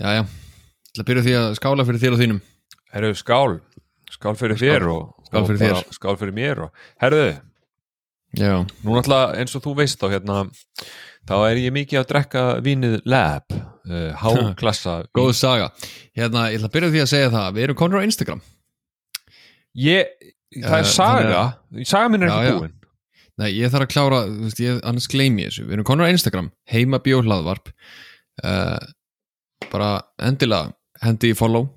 Jæja, til að byrja því að skála fyrir þér og þínum Herru, skál, skál fyrir þér og, Skál fyrir og bara. Skál fyrir mér og, herru, Já, nú náttúrulega eins og þú veist þá hérna, þá er ég mikið að drekka vínið Lab, uh, háklassa vín. góð saga Hérna, ég ætla að byrja því að segja það Við erum konur á Instagram Ég, það er Eh, saga, saga minn er Já, ekki já. búin. Nei, ég þarf að klára, þú veist, ég, annars gleymi ég þessu Við erum konur á Instagram, heima bjóhlaðvarp uh, Bara endilega hendi í follow,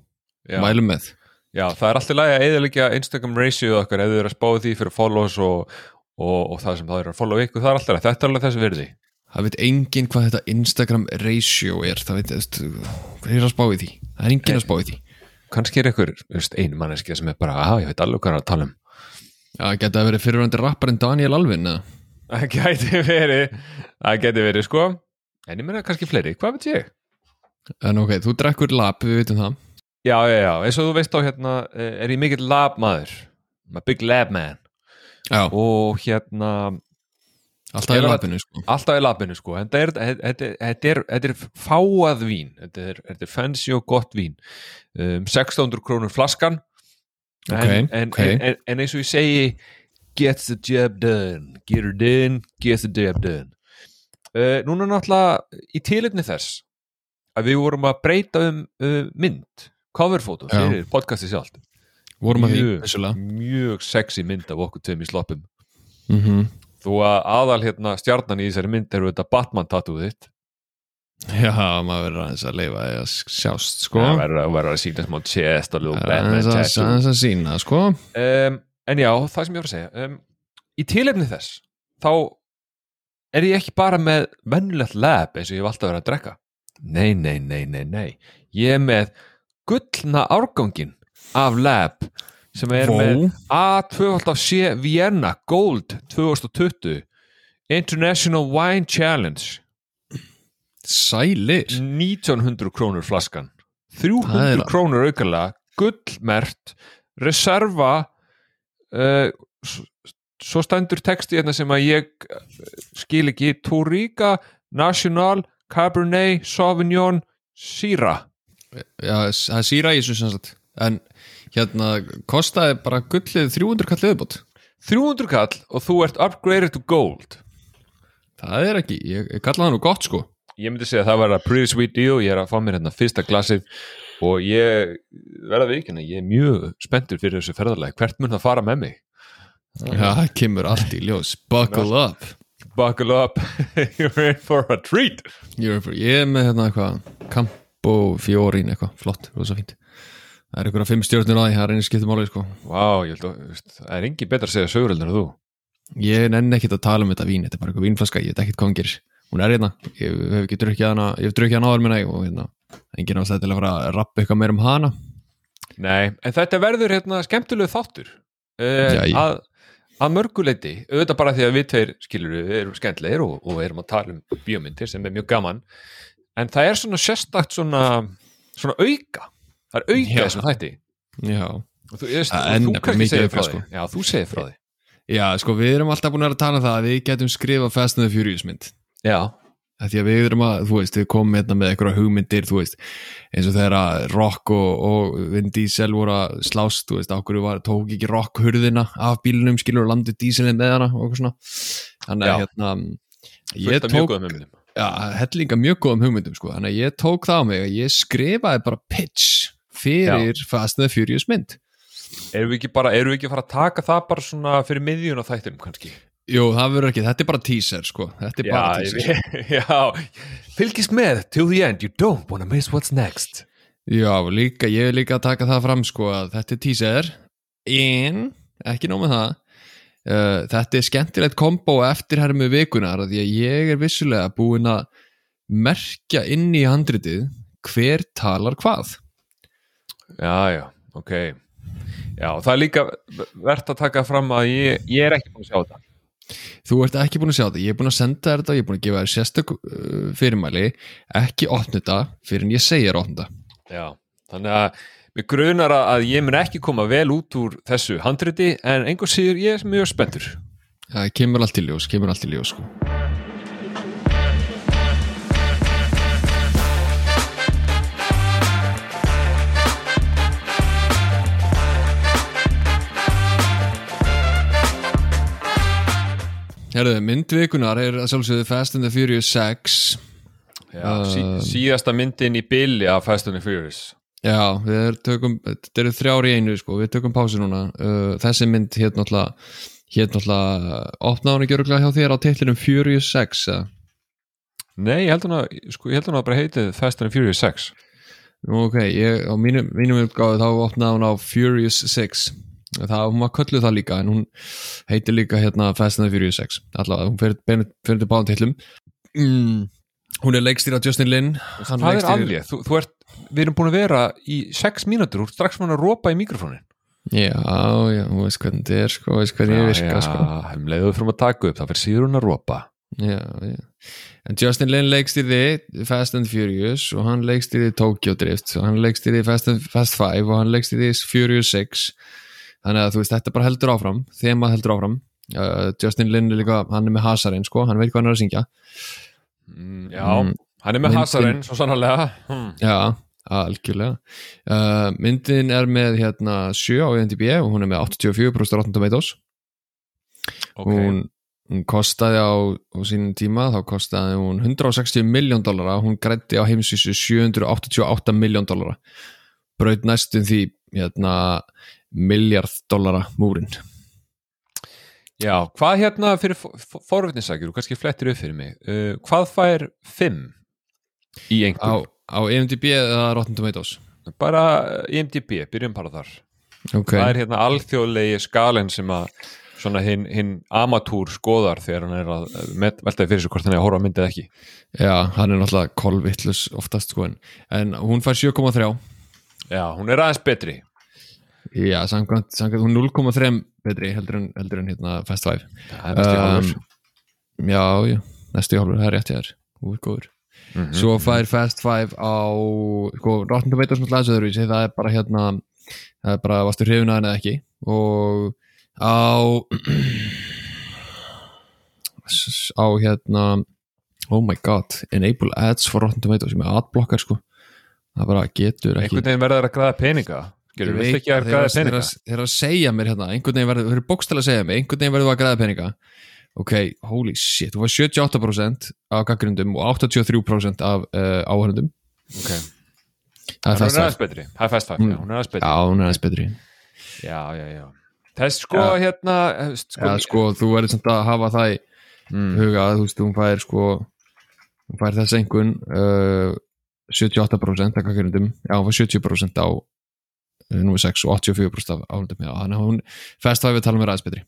Já, mælum með já, það er alltaf lagi að eðalegja Instagram ratio okkar ef þið eru að spáði því fyrir follows og, og, og það sem það er að follow ykkur, það er alltaf, rætt. þetta er alveg þessi virði. Það veit enginn hvað þetta Instagram ratio er Það veit, hvað er að spá í því Það er enginn að spá í því Kannski er ykkur, einu manneskja sem er bara, að ég veit alveg hvað er að tala um. Já, geta að verið fyrirvændi rapparinn Daniel Alvin eða? Það gæti verið, það gæti verið sko En ég meina kannski fleiri, hvað veit ég? En ok, þú drekkur lab, við veitum það. Já, já, já, eins og þú veist á hérna eh, er ég mikill lab maður big lab man. Já, og hérna alltaf er labinu sko. alltaf í labinu sko. En þetta er, er, er fáað vín. Þetta er, er fancy og gott vín. Um, 1600 krónur flaskan. En, Ok, en, ok. En, en, eins og ég segi get the job done. Get her done, get the job done. Uh, núna náttúrulega í tilefni þess að við vorum að breyta um uh, mynd coverfóto Já. fyrir podcasti sjálft. Vorum að því, mjög, mjög sexy mynd af okkur tveim í sloppum. Mm þó að aðal hérna stjarnan í þessari mynd eru þetta Batman tattooð þitt. Já, maður verður aðeins að leifa að sjást sko. Það verður að, að sína smá chest og Batman Aðeins að, sína sko. Um, En já, það sem ég var að segja um, Í tilefni þess þá er ég ekki bara með vennulegt lab eins og ég hef alltaf verið að drekka Nei, nei, nei, nei, nei. Ég er með gullna árgangin af lab sem er Vó. með A2C Vienna Gold 2020 International Wine Challenge. Sælir. 1900 krónur flaskan. Það 300 er- krónur aukarlega gullmert reserva uh, svo stendur texti hérna sem að ég uh, skil ekki. Toriga National Cabernet Sauvignon Syrah. Já, það er síra í þessu sem sagt. En hérna, kostaði bara gullið 300 kall viðbútt 300 kall og þú ert upgraded to gold. Það er ekki, ég, ég kalla það nú gott sko. Ég myndi segja að það var að pretty sweet deal. Ég er að fá mér hérna fyrsta glasið og ég verða vikina ég er mjög spenntur fyrir þessu ferðarlega hvert mun það fara með mig? Já, það kemur allt í ljós. Buckle up buckle up. You're in for a treat. Er, ég er með hérna eitthvað Campo Fiorin eitthvað, flott, rosa fínt. Það er einhverja fimm stjórnir því, það er einu skiptum máli sko. Vá, ég held að það er engi betra að segja söguröldur en þú. Ég nenni ekkit að tala um þetta vín, þetta er bara eitthvað vínflaska, ég veit ekkit hvað hann gerir. Hún er hérna, ég hef ekki drukkið hana, ég hef drukkið hana áður minna og hérna, enginn ástæði til að fara að rappa eitthvað meir um hana. Nei, en þetta verður hérna skemmtilegu þáttur. Uh, Já, ég- að, að mörguleiti auðvitað bara því að við tveir skilur við erum skemmtilegir og, og erum að tala um bíómyndir sem er mjög gaman. En það er svona sérstakt svona, svona auka. Það er auka þessum þætti. Já, og þú, er þú kannski segir frá sko. því Já, þú segir frá því. Já sko við erum alltaf búin að tala um það að við getum skrifað Fast and the Furious mynd. Já, því að við erum að, þú veist, við komum hérna með eitthvað hugmyndir, þú veist, eins og þegar að Rock og, og Vin Diesel voru að slást, þú veist, ákveður var, tók ekki Rock hurðina af bílunum, skilur og landið Dieselin með hana og eitthvað svona. Þannig að Já. hérna, ég tók, já, hellinga mjög góðum hugmyndum, sko, þannig að ég tók það á mig að ég skrifaði bara pitch fyrir Fast and the Furious mynd. Erum við ekki bara, erum við ekki að fara að taka það bara svona fyrir miðjun á þættinum kannski Jú, það verður ekki, þetta er bara teaser, sko, þetta er bara Já, teaser. ég, já, fylgist með till the end, you don't wanna miss what's next. Já, líka, ég er líka að taka það fram sko að þetta er teaser. En, ekki nóg með það uh, þetta er skemmtilegt kombo eftirhermu vikunar af því að ég er vissulega búinn að merkja inn í handritið hver talar hvað. Já, já, ok. Já, það er líka verðt að taka fram að ég, ég er ekki búin að sjá þetta Þú ert ekki búinn að sjá þetta, ég er búinn að senda þér þetta ég er búinn að gefa þér sérstök uh, fyrirmæli ekki opna þetta fyrir en ég segja opna þetta Já, þannig að Mér grunar að- ég mun ekki koma vel út úr þessu handriti en einhver síður ég er mjög spenntur. Það kemur allt í ljós, kemur allt í ljós sko. Herðu, myndvikunar er að sjálfsögðu Fast and the Furious 6 Já, sí, Um, síðasta myndin í billi af Fast and the Furious. Já, við tökum, þetta eru þrjár í einu sko, við tökum pásu núna. Uh, þessi mynd hér náttúrulega hér náttúrulega opnaði hún ekki örgulega hjá þér á titlinum Furious 6 eða? Nei, ég held hún að, sko, ég held hún að bara heitið Fast and the Furious 6 Nú, ok, ég, á mínum, mínum uppgáðu þá opnaði hún á Furious 6 það, hún var kölluð það líka en hún heitir líka hérna Fast and the Furious 6 allavega, hún fyrir, fyrir, til báðum titlum. Mm, hún er leikstýra Justin Lin. Hvað er alveg? Þú, þú ert, við erum búin að vera í 6 mínútur, ert strax búin að rópa í mikrofónin. Já, já, hún veist hvernig þetta er sko, veist hvernig ég virka sko. Já, um leiðu fyrir að taka upp, það fyrir síður hún að rópa Já, já. En Justin Lin leikstýrði Fast and Furious og hann leikstýrði Tokyo Drift og hann leikstýrði Fast, Fast 5 og hann leikstýrði Furious 6 þannig að þú veist, þetta bara heldur áfram þema heldur áfram. Uh, Justin Lin er líka, hann er með hasarinn sko, hann veit hvað hann er að syngja. Mm, Já, Mm, hann er með hasarinn, svo sannarlega. Hm. Já, algjörlega. Uh, myndin er með hérna 7 á IMDb og hún er með 84% Rotten Tomatoes. Ok, hún, hún kostaði á, á sínum tíma þá kostaði hún 160 miljón dollara. Hún grætti á heimsvísu 788 miljón dollara. Braut næstum því hérna, miljard dollara múrin já, hvað hérna fyrir forvitninsakjur, og kannski flettir upp fyrir mig uh, Hvað fær 5 í á, einhver? á IMDb eða Rotten Tomatoes? Bara uh, IMDb, byrjum bara þar. Ok, Það er hérna alþjóðlegi skalinn sem að svona hinn hin amatúr skoðar þegar hann er að uh, veltaði fyrir sig hvort hann er að horfa á myndið ekki. Já, hann er náttúrulega kolvittlus oftast sko en, en hún fær 7,3 Já, hún er aðeins betri já, samkvæmt, samkvæmt hún 0,3 betri heldur en, heldur en hérna Fast 5 Það er næstu hálfur. Um, já, já, næstu hálfur, það er rétt þér. Þú er góður. Mhm. svo fær Fast Five á sko, Rotten Tomatoes náttúrulega þessu öðruvísi það er bara hérna það er bara varstu hrifin að henni eða ekki? Og á á hérna oh my god, enable ads for Rotten Tomatoes sem er adblockar sko. Það bara getur ekki Einhvern veginn verður að græða peninga Skilur, við ekki að græða peninga? þeir að segja mér hérna einhvern veginn verður, þeir eru bókstæla að segja mér einhvern veginn verður að græða peninga. Ok, holy shit, þú var 78% af gaggrindum og 83% af uh, áhörndum okay. það er aðeins betri. Það er fast five, Mm. hún er aðeins betri. Já, hún er aðeins betri. Já, já, já. Þess sko Já. hérna eh, sko, Já, sko, þú verður samt að hafa það í mm, huga, þú veist, hún fær sko hún fær þess einhvern uh, 78% af kakkerundum já, hún fær 70% á númer 6 og 84% af áhundum já, þannig að hún, fest það við tala með ræðis betri.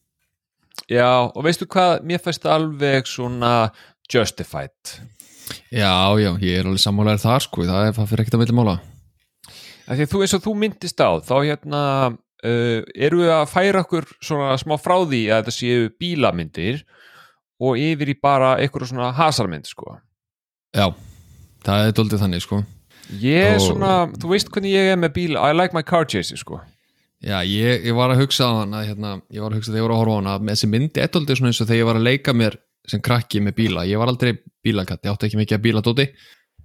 Já, og veistu hvað? Mér fæst alveg svona Justified. Já, já, ég er alveg sammálaður þar sko. Það, er, það fyrir ekkert að vilja mála. Að þú eins og þú myndist á Þá hérna uh, Eru við að færa okkur svona smá frá því að þetta séu bílamyndir og yfir í bara einhverju svona hasarmynd sko. Já, það er doldið þannig sko Ég er svona, þú veist hvernig ég er með bíl I like my car chases sko. Já, ég, ég var að hugsa á hana hérna, ég var að hugsa þegar ég var að horfa á hana með þessi myndi doldið svona eins og þegar ég var að leika mér sem krakki með bíla, ég var aldrei bílakatt ég átti ekki mikið að bíladóti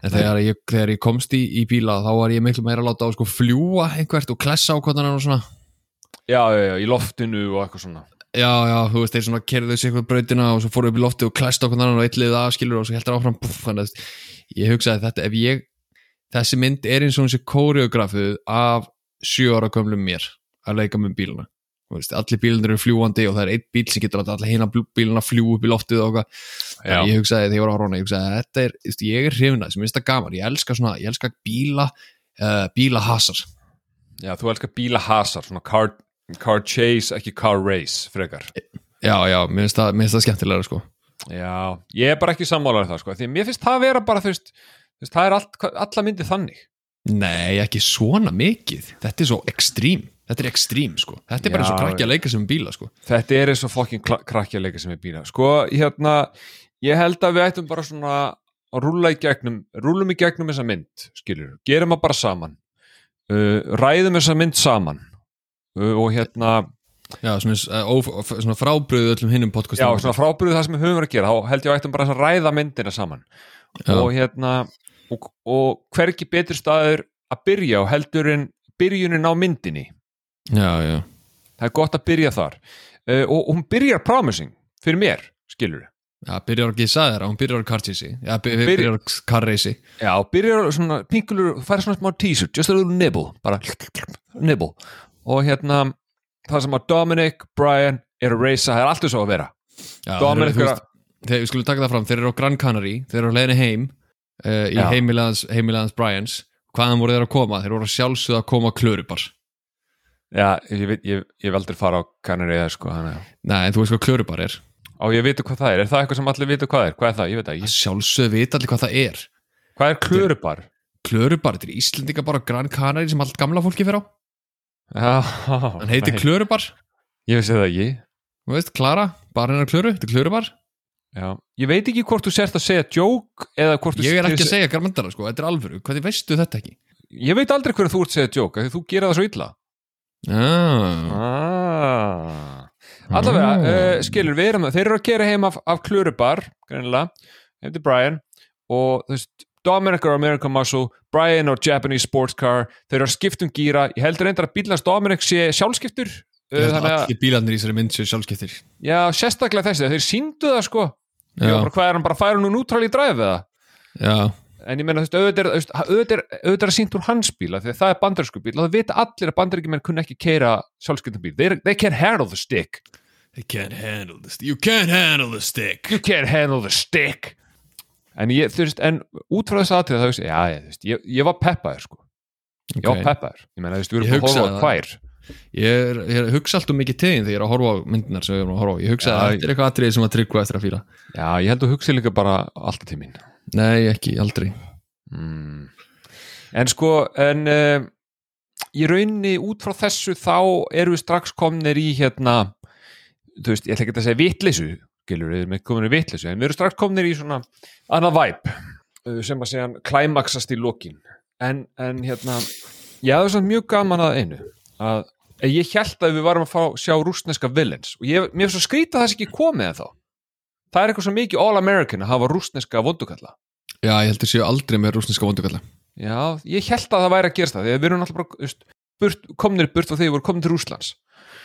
en þegar ég, þegar ég komst í, í bíla þá var ég miklu meira að láta á sko fljúa einhvert og klessa á hvernig og svona. Já, já, já, í loftinu og eitthvað svona. Já, já, þú veist, þeir svona kerðu sig eitthvað brautina og svo fóru upp í lofti og á hvernig annan og eittlið það skilur og svo heldur áfram puff, þannig að ég hugsaði þetta, ef ég þessi mynd er eins og þessi kóreografuð af sjö ára gömlum mér að leika með bíluna veist, allir bílunar eru fljúandi og það er einn bíl sem getur allir hérna bíluna fljú upp í loftið og Já, ég hugsaði þegar ég var á hróna, ég hugsaði þetta er, veist, ég er hrifna, sem minnst það gaman. Ég elska svona, ég elska bíla uh, bílahasar. Já þú elskar bílahasar svona car, car chase, ekki car race frekar. Já, já, mér finnst það, mér finnst það skemmtilega sko. Já, ég er bara ekki sammálar það sko, því að mér finnst það að vera bara þú veist, veist það er allt, alla myndið þannig. Nei, ekki svona mikið. Þetta er svo ekstrím, þetta er ekstrím sko. þetta er bara Já, eins og krakki að leika sem bíla sko. Þetta er eins og fokkin krakki að leika sem er bíla. Sko, hérna, ég held að við ættum bara svona að rúlla í gegnum rúllum í gegnum þessa mynd, skilur gerum það bara saman. Uh, ræðum þessa mynd saman. Uh, og hérna, já, svona, uh, svona frábröðu öllum hinnum já, podcastum svona frábyrðu það sem við höfum verið að gera, þá held ég að við ættum bara að ræða myndina saman. Já. og hérna og, og hvergi betri staður að byrja og heldur en byrjunin á myndinni? Já, já, það er gott að byrja þar. Uh, og, og hún byrjar promising fyrir mér skilur Já, byrjar að gísa þér, hún byrjar að kartísi Já, by- Byrj- byrjar að karreysi Já, byrjar svona pinkulur, færi svona smá teaser, just a little nibble, bara nibble. Og hérna, það sem að Dominic, Brian, er að reysa, það er alltaf svo að vera. Já, Dominic er að- þeir, við skulum taka það fram, þeir eru á Gran Canary þeir eru á leiðinni heim uh, í heimilegans, heimilegans Bryans hvaðan voru þeir að koma? Þeir voru að sjálfsögða að koma klörubar Já, ég, veit- ég, ég aldrei fara á kannari eða sko, að... Nei, en þú veist hvað klörubar er Á, ég veit hvað það er, er það eitthvað sem allir vita hvað er? Hvað er það? Ég veit það Að ekki. sjálfsögðu vita allir hvað það er Hvað er klörubar? Klörubar, þetta er Íslendinga bara Gran Canary sem allt gamla fólki fyrir á hann heitir klörubar, Ég vissi það ekki. þú veist, Klara bara hennar klöru, þetta er klörubar Já, ég veit ekki hvort þú sért að segja joke eða hvort þú Ég er ekki að segja garmandara, sko, þetta er alvöru. Hvernig veistu þetta ekki? Ég veit aldrei hverju þú ert að segja joke, af því þú gera það svo illa. Ah, Ah. Allavega, uh, skilur, við erum þeir eru að gera heim af, af Klurubar hefði Brian og þú veist, Dominic er American Muscle Brian er Japanese Sports Car. Þeir eru að skipta um gíra, ég heldur reyndar að bílans Dominic sé sjálfskiptur að, allir bílarnir í þessari mynd séu sjálfskiptir. Já, sérstaklega þessi þeir síndu það sko, bara, hvað er hann bara að færa nú nútral í dræf eða? Já, en ég meina, þú veist, auðvitað er, sínt úr hans bíla því að það er bandarísku bíl og það vita allir að bandaríkjumenn kunna ekki keira sjálfskiptum bíl. They, they can't handle the stick. They can't handle this You can't handle the stick. You can't handle the stick. En ég, veist, en út frá þess aðtrið þá veist, já, ég, veist, ég, ég var peppaður sko, ég var Ok. peppaður. Ég meina, þú veist, við erum að hugsaði á það. Ég, er, ég hugsa alltaf mikið tegin þegar ég er að horfa á myndinar sem ég er að horfa á. Ég hugsa Já, að þetta er eitthvað atriði sem að tryggva eftir að fýla já, ég held að hugsa líka bara alltaf til mín. Nei, ekki, aldrei. Mm. en sko en uh, í rauninni út frá þessu þá erum við strax komnir í hérna þú veist, ég ætla ekki að segja vitleysu skilur, við erum ekki komin í vitleysu en við erum strax komnir í svona annað væp uh, sem að segja klæmaksast í lokin. En, en hérna ég hafði svona mjög gaman að einu að ég held að við varum að fá sjá rústneska villains. Og ég, mér svo skrýta að það sé ekki komið en þá það er eitthvað svo mikið all-American að hafa rústneska vondukalla. Já, ég heldur séu aldrei með rúsneska vondugalla Já, ég held að það væri að gerast það. Að við erum alltaf bara burt, komnir burt og þeir voru komin til Rúslands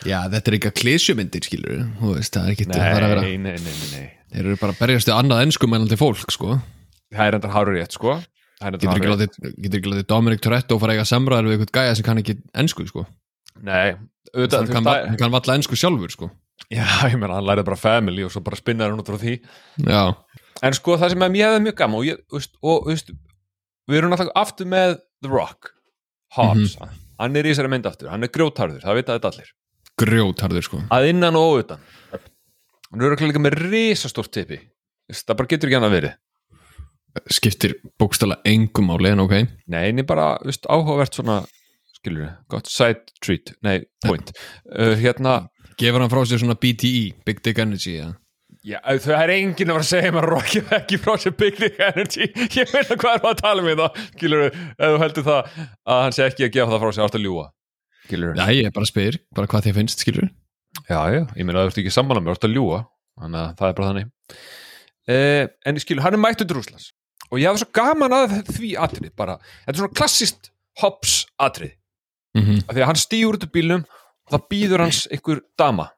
Já, þetta er eitthvað klísjumyndir, skilur veist, það er ekki er að vera nei, nei, nei, nei Þeir eru bara að berjast við annað enskumælandi fólk, sko. Það er endar hárur rétt, sko Getur ekki látið, Dominic Toretto fara að eiga samræður við eitthvað gæja sem kann ekki ensku, sko Nei, auðvitað Hann kann, hann kann valla ensku sjálfur, sko. Já, ég meina, hann lærið bara family og svo bara spinnar hann út frá því. Já, En sko, það sem að mér hefði mjög gaman og, ég, veist, og veist, við erum náttúrulega aftur með The Rock Hobbs, hann er í þessari mynd aftur hann er grjótarður, það vita þetta allir. Grjótarður, sko. Að innan og óutan hann er örugglega líka með risastórt tippi. Það bara getur ekki annað verið. Skiptir bókstala engum máli, en ok. Nei, en ég bara, veist, áhugavert svona skilur við, gott side treat. Nei, point, uh, hérna Gefur hann frá sér svona BTE, Big Dick Energy, já já, þau er enginn að vera að segja maður Rocky ekki frá sér Big Dick Energy. Ég veit að hvað er maður að tala um þetta skilur við, ef þú heldur það að hann sé ekki að gefa það frá sér átt að ljúa skilur við, Já, ég bara spyr, bara hvað þið finnst, skilur já, já, ég meina að þú ert ekki sammála með átt að ljúa, þannig að það er bara þannig. Uh, en skilur, hann er mættur til Rúslands og ég hafa svo gaman að því atrið bara, þetta er svona klassist hops atrið mm -hmm. af því að hann stýur út úr bílnum og það býður hans einhver dama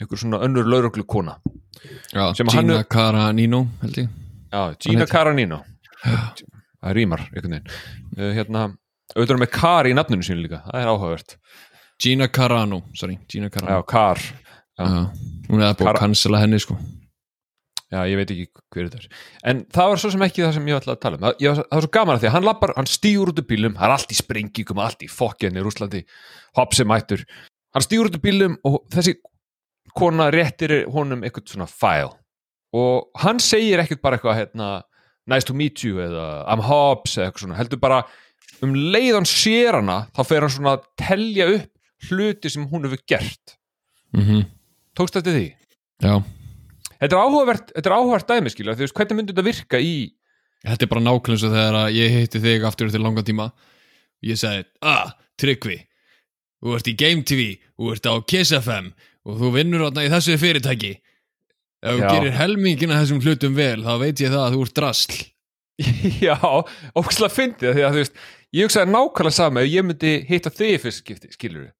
einhver svona önnur lauruglu kona Já, Gina Carano, held ég. Já, Gina Caranino. Það rýmar einhvern veginn. Uh, hérna, auðvitað með Car í nafninu sínu líka. Það er áhugavert. Gina Carano, sorry, Gina já, Carano Car, já. Já, hún er að búið að cancela henni, sko já, ég veit ekki hver þetta er. En það var svo sem ekki það sem ég ætlaði að tala um. Það, ég, það var svo gaman að því að hann lappar hann stýur út úr bílnum, það er allt í sprengingum allt í fokkjan í Rúslandi, hopsi mættur hann stýur út úr bílnum og þessi kona réttir honum eitthvað svona file. Og hann segir ekkert bara eitthvað hérna, nice to meet you eða I'm Hobbs eða eitthvað svona, heldur bara um leið hann sér hana þá fer hann svona að telja upp hluti sem hún hefur gert. Mm tókst þetta því? Já, Þetta er áhugavert, þetta er áhugavert dæmi skilja, þú veist, hvernig myndi þetta virka í þetta er bara nákvæmlega svo þegar að ég hitti þig aftur til langa tíma. Ég sagði, ah, Tryggvi þú ert í Game TV, þú ert á Kiss FM og þú vinnur átna í þessu fyrirtæki. Ef þú gerir helmingina þessum hlutum vel, þá veit ég það að þú ert drasl. Já, ógæslega fyndið því að þú veist, ég hugsaði nákvæmlega sama ef ég myndi hitta þig fyrst skipti, skilur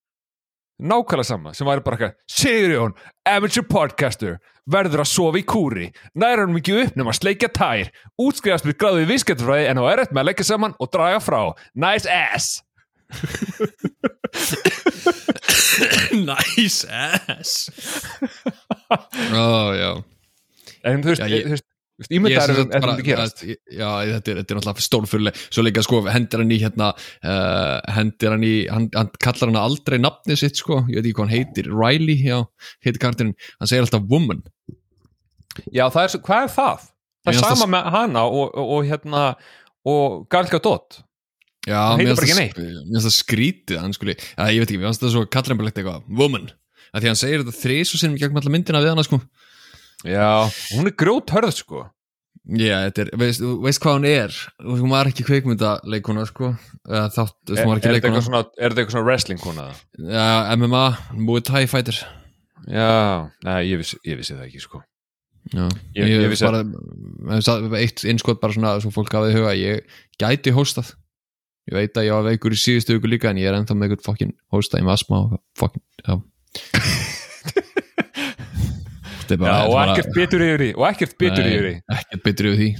nákvæmlega sama sem væri bara eitthvað Sigurjón, amateur podcaster verður að sofa í kúri næra hann mikið upp nema að sleikja tær útskrifast við gráðu í vísketfræði en á erett með að leggja saman og draga frá. Nice ass. Nice ass. Ó, já. En þú veist, Sem um þetta bara- myndi gerast. að- Já, þetta er, þetta er náttúrulega stórfulli Svo líka sko, hendir hann í hérna uh, hendir hann í, hann, hann kallar hann aldrei nafnið sitt sko, ég veit ekki hvað hann heitir. Riley, já, heitir kartinn hann segir alltaf woman. Já, það er, hvað er það? það er sama með hana og, og, og hérna og Gal Gadot. Já, mér bara finnst ekki það- skrítið hann skuli, já, ég veit ekki, mér finnst það svo kallrembalegt eitthvað, woman. Að því hann segir þetta þrís og sinnum í gegnum alla myndina við hana sko já, hún er grjót hörð sko. Já, þetta er, veist, veist hvað hún er? Hún var ekki kveikmyndaleikuna sko. Þátt, er, hún var er ekki þetta eitthvað leikuna er þetta eitthvað svona wrestling kona Já, MMA, Muay Thai fighter. Já, nei, ég vissi, ég vissi það ekki sko. Já, Ég- ég, ég vissi bara, sagði eitt innskot bara svona svo fólk hafið huga, ég gæti hóstað. Ég veit að ég var veikur í síðustu hugu líka en ég er ennþá með eitthvað fokkin hóstað í masma og fokkin, já Þetta er já, bara, og er ekkert betur yfir því og ekkert betur yfir því. ekkert betur yfir því.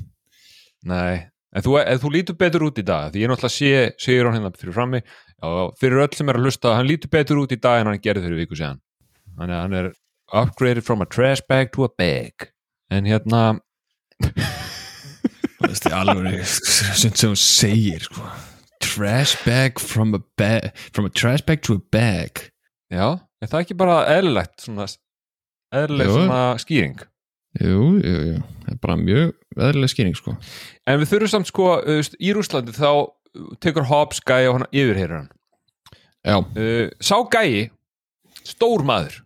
Nei, en þú, þú lítur betur út í dag því ég náttúrulega sé, segir hann hérna fyrir frammi. Já, fyrir öll sem er að hlusta, hann lítur betur út í dag en hann gerði fyrir viku síðan. Hann hann er upgraded from a trash bag to a bag. En hérna Það er alveg sem hún segir sko. trash bag from a bag from a trash bag to a bag. Já, er það ekki bara eðlilegt svona, eðlileg svona skýring Jú, jú, jú, það er bara mjög veðrileg skýring sko En við þurfum samt sko, í Rúslandi þá uh, tekur Hobbs gæi og hann yfirheyrir hann. Já, Uh, sá gæi, stór maður,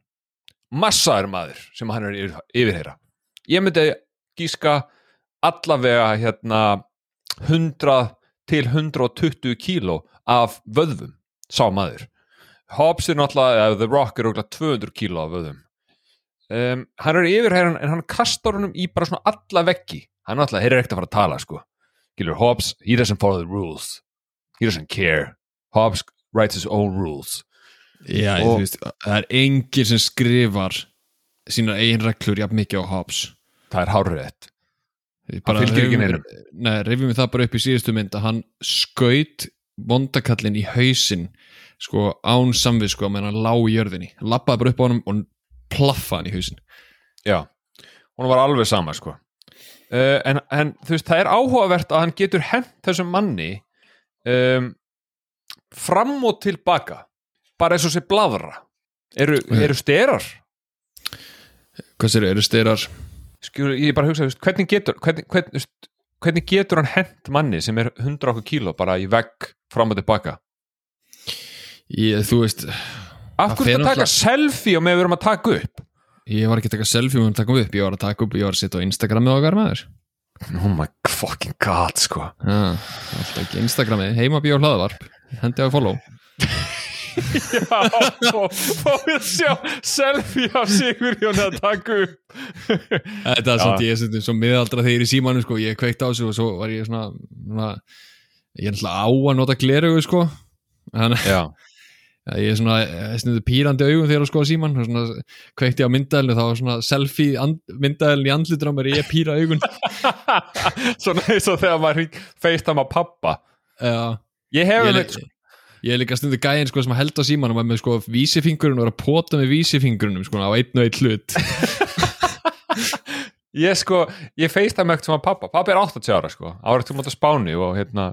massaður maður sem hann er yfir, yfirheyra. Ég myndi gíska allavega hérna 100 til 120 kíló af vöðvum, sá maður. Hobbs er náttúrulega, eða The Rock er náttúrulega 200 kíló af vöðvum. Um, hann er yfirheyran en hann kastar honum í bara svona alla veggi. Hann náttúrulega, hér er ekkert að fara að tala sko. Gilur Hobbs, he doesn't follow the rules. He doesn't care. Hobbs writes his own rules. já Og- veist, það er enginn sem skrifar sínar eigin reglur jafn mikið á Hobbs Það er hárrétt. bara fylgir ekki neinum. Nei, rifjum við það bara upp í síðustu mynd að hann skaut vondakallin í hausinn sko án samvið sko meðan hann lá í jörðinni hann lappaði bara upp á honum og plaffa hann í hausinn. Já, hún var alveg sama sko. Uh, en, en þú veist, það er áhugavert að hann getur hent þessum manni um, fram og tilbaka bara eins og sér bladra eru, eru sterar? Hvað sér, eru styrar Skjur, ég bara hugsa, hvernig getur hvernig, hvernig, hvernig getur hann hent manni sem er 100 okkur kíló bara í vegg fram og tilbaka? Ég, þú veist, af hverju það taka selfie og með við erum að taka upp? Ég var ekki að taka selfie og taka upp, ég var að taka upp, ég var að setja á Instagramið okkar með þér oh my fucking god sko. Já, alltaf ekki Instagramið, heima bíó hlaðvarp. Hendi á follow. Já, og fáið að sjá selfie af Sigurjón að taka upp. Þetta er samt ég stundum svo miðaldra þegar ég er í símanu sko, ég kveikt á þessu og svo var ég svona, svona ég er náttúrulega á að nota glerugu sko. Þannig að ég er svona eh, stundum pírandi augum þegar að skoða síman svona kveikti á myndælinu þá var svona selfie and, myndælinu í andlitur á mér ég píra augun. Svona eins og þegar maður feist að pappa Já, Ég ég, hef einmitt líka- ég er líka stundu gæðin sko sem að held á símanum og er með sko vísifingurinn og er að pota með vísifingurinnum sko á einn og einn hlut Ég sko, ég feist það með ekkert sem að pappa Pappa er 80 ára sko, árið til móta Spáni og hérna,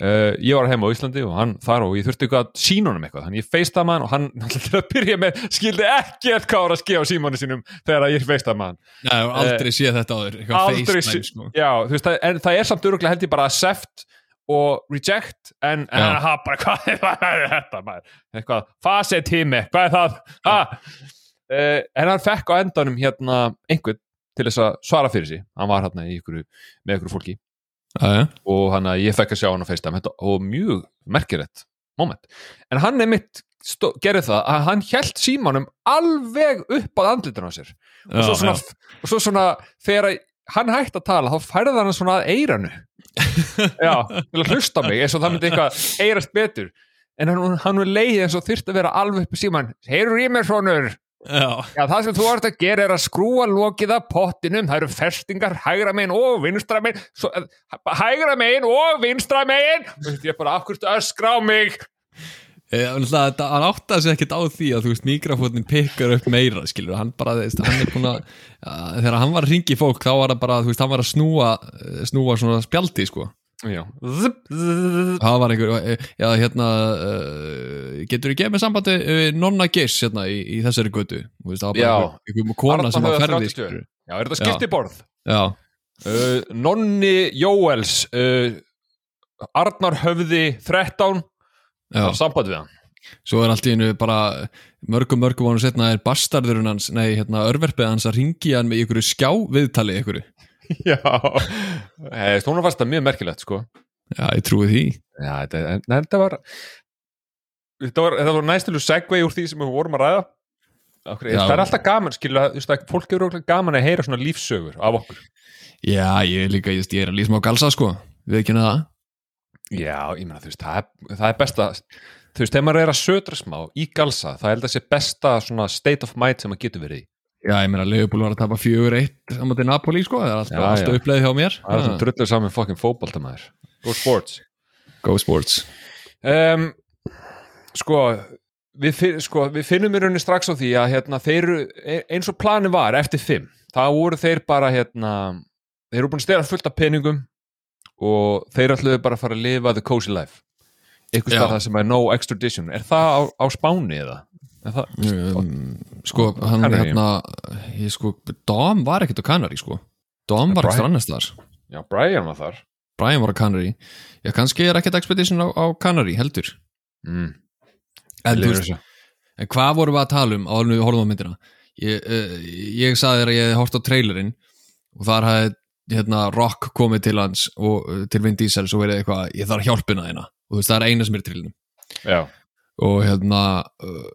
uh, ég var heima á Íslandi og hann þar og ég þurfti eitthvað að sína honum eitthvað. Þannig ég feist það hann og hann til að byrja með skildi ekki eitthvað hvað var að ske á símanu sínum þegar að ég feist það með hann. Nei, ég hef aldrei séð þetta áður eitthvað Aldrei sé- sko. Já, þú veist, það, en það er samt öruglega held ég bara accept og reject en, hann hafa bara, hvað er, hvað er þetta maður? Eitthvað, fase tími, hvað er það? Ha? Uh, en hann fekk á endanum hérna einhvern til þess að svara fyrir sig. Hann var hérna ykkur, með ykkur fólki. Aja. og hann að ég fekk að sjá hann á FaceTime. Og mjög merkilegt moment. En hann er mitt gerði það að hann held símanum alveg upp að andlitin á sér. Og svo svona, og svo svona þegar hann hætti að tala þá færði hann svona að eiranu já, til að hlusta á mig eins og það myndi eitthvað eirast betur. En hann, hann er leið eins og þyrst að vera alveg upp í síman heyrur í mér svonur Já, Já, það sem þú ert að gera er að skrúa lokið af pottinum, það eru festingar hægra megin og vinstra megin. Svo, eh, hægra megin og vinstra megin. Og ég er bara akkurst öskra á mig? Þetta, hann áttaði sig ekkert á því að þú veist mikrofónin pikkar upp meira skilur, hann bara, þú veist, hann er búin að þegar hann var að ringi fólk þá var það bara, þú veist, hann var að snúa snúa svona spjaldi, sko það var einhver, já, hérna uh, getur þú gefið sambandi uh, nonna Giss, hérna, í, í þessari götu? Þú veist, það var bara einhver, einhver kona sem var ferði, Já, er þetta skiptiborð? já, Uh, Nonni Jóels uh, Arnar Höfði 13 já, Það samband við hann. Svo er allt í einu bara mörgum mörgum vonu setna er bastarðurinn hans, nei, hérna, örverfið hans að ringi hann með ykkur skjá viðtali ykkur, Já. Hey, Stóna fast það mjög merkilegt sko. Já, ég trúi því. Já, þetta, en, en, þetta var Þetta var, þetta var næstilu segvei úr því sem við vorum að ræða. Okkur, Já. Það er alltaf gaman, skilur að, þú veist, að fólk eru gaman að heyra svona lífsögur af okkur. Já, ég er líka, ég, ég er að lísma á galsa, sko. Við ekki það. Já, ég meina, þú veist, það er, það er besta þú veist, þegar maður er að södra smá í galsa, það held að sé besta svona state of mind sem maður getur verið í Já, ég meina, Leopold var að tapa fjögur eitt á móti Napoli, sko, það er alltaf, alltaf uppleið hjá mér. Það er Já. svona drulluð saman fokkin fótboltamæður Go sports. Go Sports. Um, sko, við, sko, við finnum í rauninni strax á því að hérna, þeir e- eins og plani var eftir fimm, það voru þeir bara hérna, þeir eru búin að stela fullt af peningum og þeir ætluðu bara að fara að lifa the cozy life. Eitthvað það sem er no extradition. Er það á, á Spáni eða? Er um, Sko, hann Canary. hérna ég, sko, Dom var ekkert á Canary, sko. Dom var ekkert annars þar Já, Brian var þar. Brian var á Canary Já, kannski er ekkert Expedition á, á Canary, heldur. Mm. En, veist, en hvað vorum við að tala um? En við horfum á myndina. Ég, uh, ég saði þér að ég hefði hort á trailerinn og þar hafði hérna, Rock komið til hans og uh, til Vin Diesel svo verið eitthvað, ég þarf hjálpina þeina og þú veist, það er eina sem er í trailerinn Já, og hérna uh,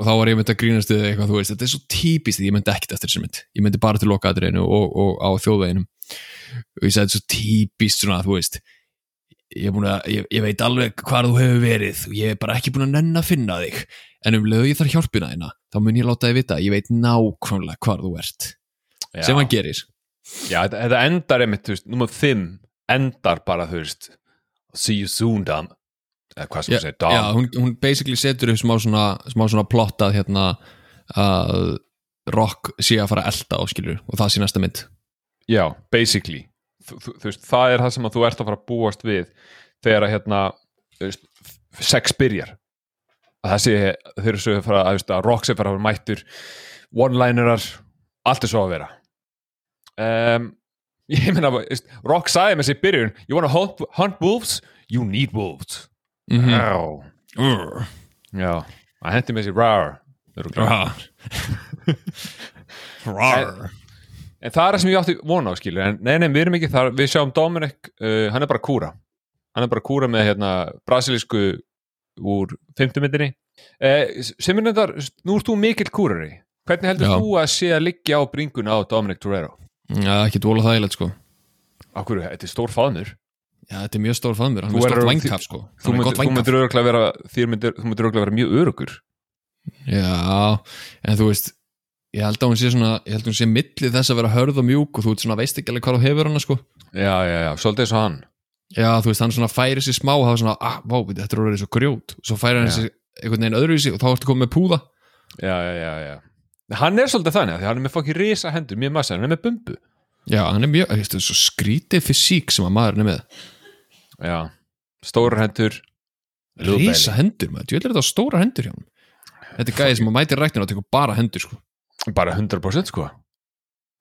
og þá var ég myndi að grínast við eitthvað, þú veist, þetta er svo típist ég myndi ekkert eftir þessi mynd, ég myndi bara til lokaðriðinu og, og á þjóðveginum. Og ég sagði þetta er svo típist svona, þú veist. Ég, að, ég, ég veit alveg hvar þú hefur verið. Og ég er bara ekki búin að nenn að finna þig. En um leðu ég þarf hjálpina þína þá mun ég láta þig vita, ég veit nákvæmlega hvar þú ert, já. sem hann gerir. Já, þetta, þetta endar einmitt, þú veist, nummer 5 endar bara, þú veist see you soon, Dom eða hvað sem þú segir, Dom. já, hún, hún basically setur upp smá svona, smá svona plottað hérna að Rock sé að fara að elda áskilur og það sé næsta mynd. Já, basically. Þú, þú, veist, það er það sem að þú ert að fara að búast við þegar að hérna veist, sex byrjar. Að það sé, þeir eru svo að fara að, að rock sé fara að vera mættur one-linerar, allt er svo að vera. Um, ég meina veist, rock sagði með sér byrjun you wanna hunt wolves, you need wolves mm -hmm. Urr. já, að hendi með sér rar Rar En það er það sem ég átti vona á skilur. En nei, nei, við erum ekki þar, við sjáum Dominic uh, hann er bara kúra. Hann er bara kúra með hérna brasilísku úr fimmtumyndinni uh, sem er nefndar, nú ert þú mikill kúrari. Hvernig heldur Já. þú að sé að liggja á bringuna á Dominic Torero? Já, ekki dvola þægilegt sko. Akkur, þetta er stór faðmur Já, þetta er mjög stór fannur, hann er stórt vængkaf sko. Þú Hann myndir, örgulega vera vera mjög örugur Já, en þú veist ég held að hún sé svona, ég held að hún sé milli þess að vera hörð og mjúk og þú veist svona veist ekki alveg hvað þú hefur hana sko. Já, já, já, svolítið eins og hann. Já, þú veist, hann svona færi sér smá og það er svona, ah, vá, þetta er orðið svo grjót. Og svo færi hann sér einhvern veginn öðruvísi og þá ertu komið með púða. Já, já, já, já. Hann er svolítið þannig, því hann er með fokkin risa hendur mjög massa, hann er með bumbu. Já, hann er mjög, þú veist, svo skrítið fysík sem að maðurinn er með já, stórar hendur. Rísa hendur, maður, djöðlega þetta á stóra hendur hjá hann Þetta er gæði sem að mæti ræktina og tekur bara hendur sko. Bara 100% sko.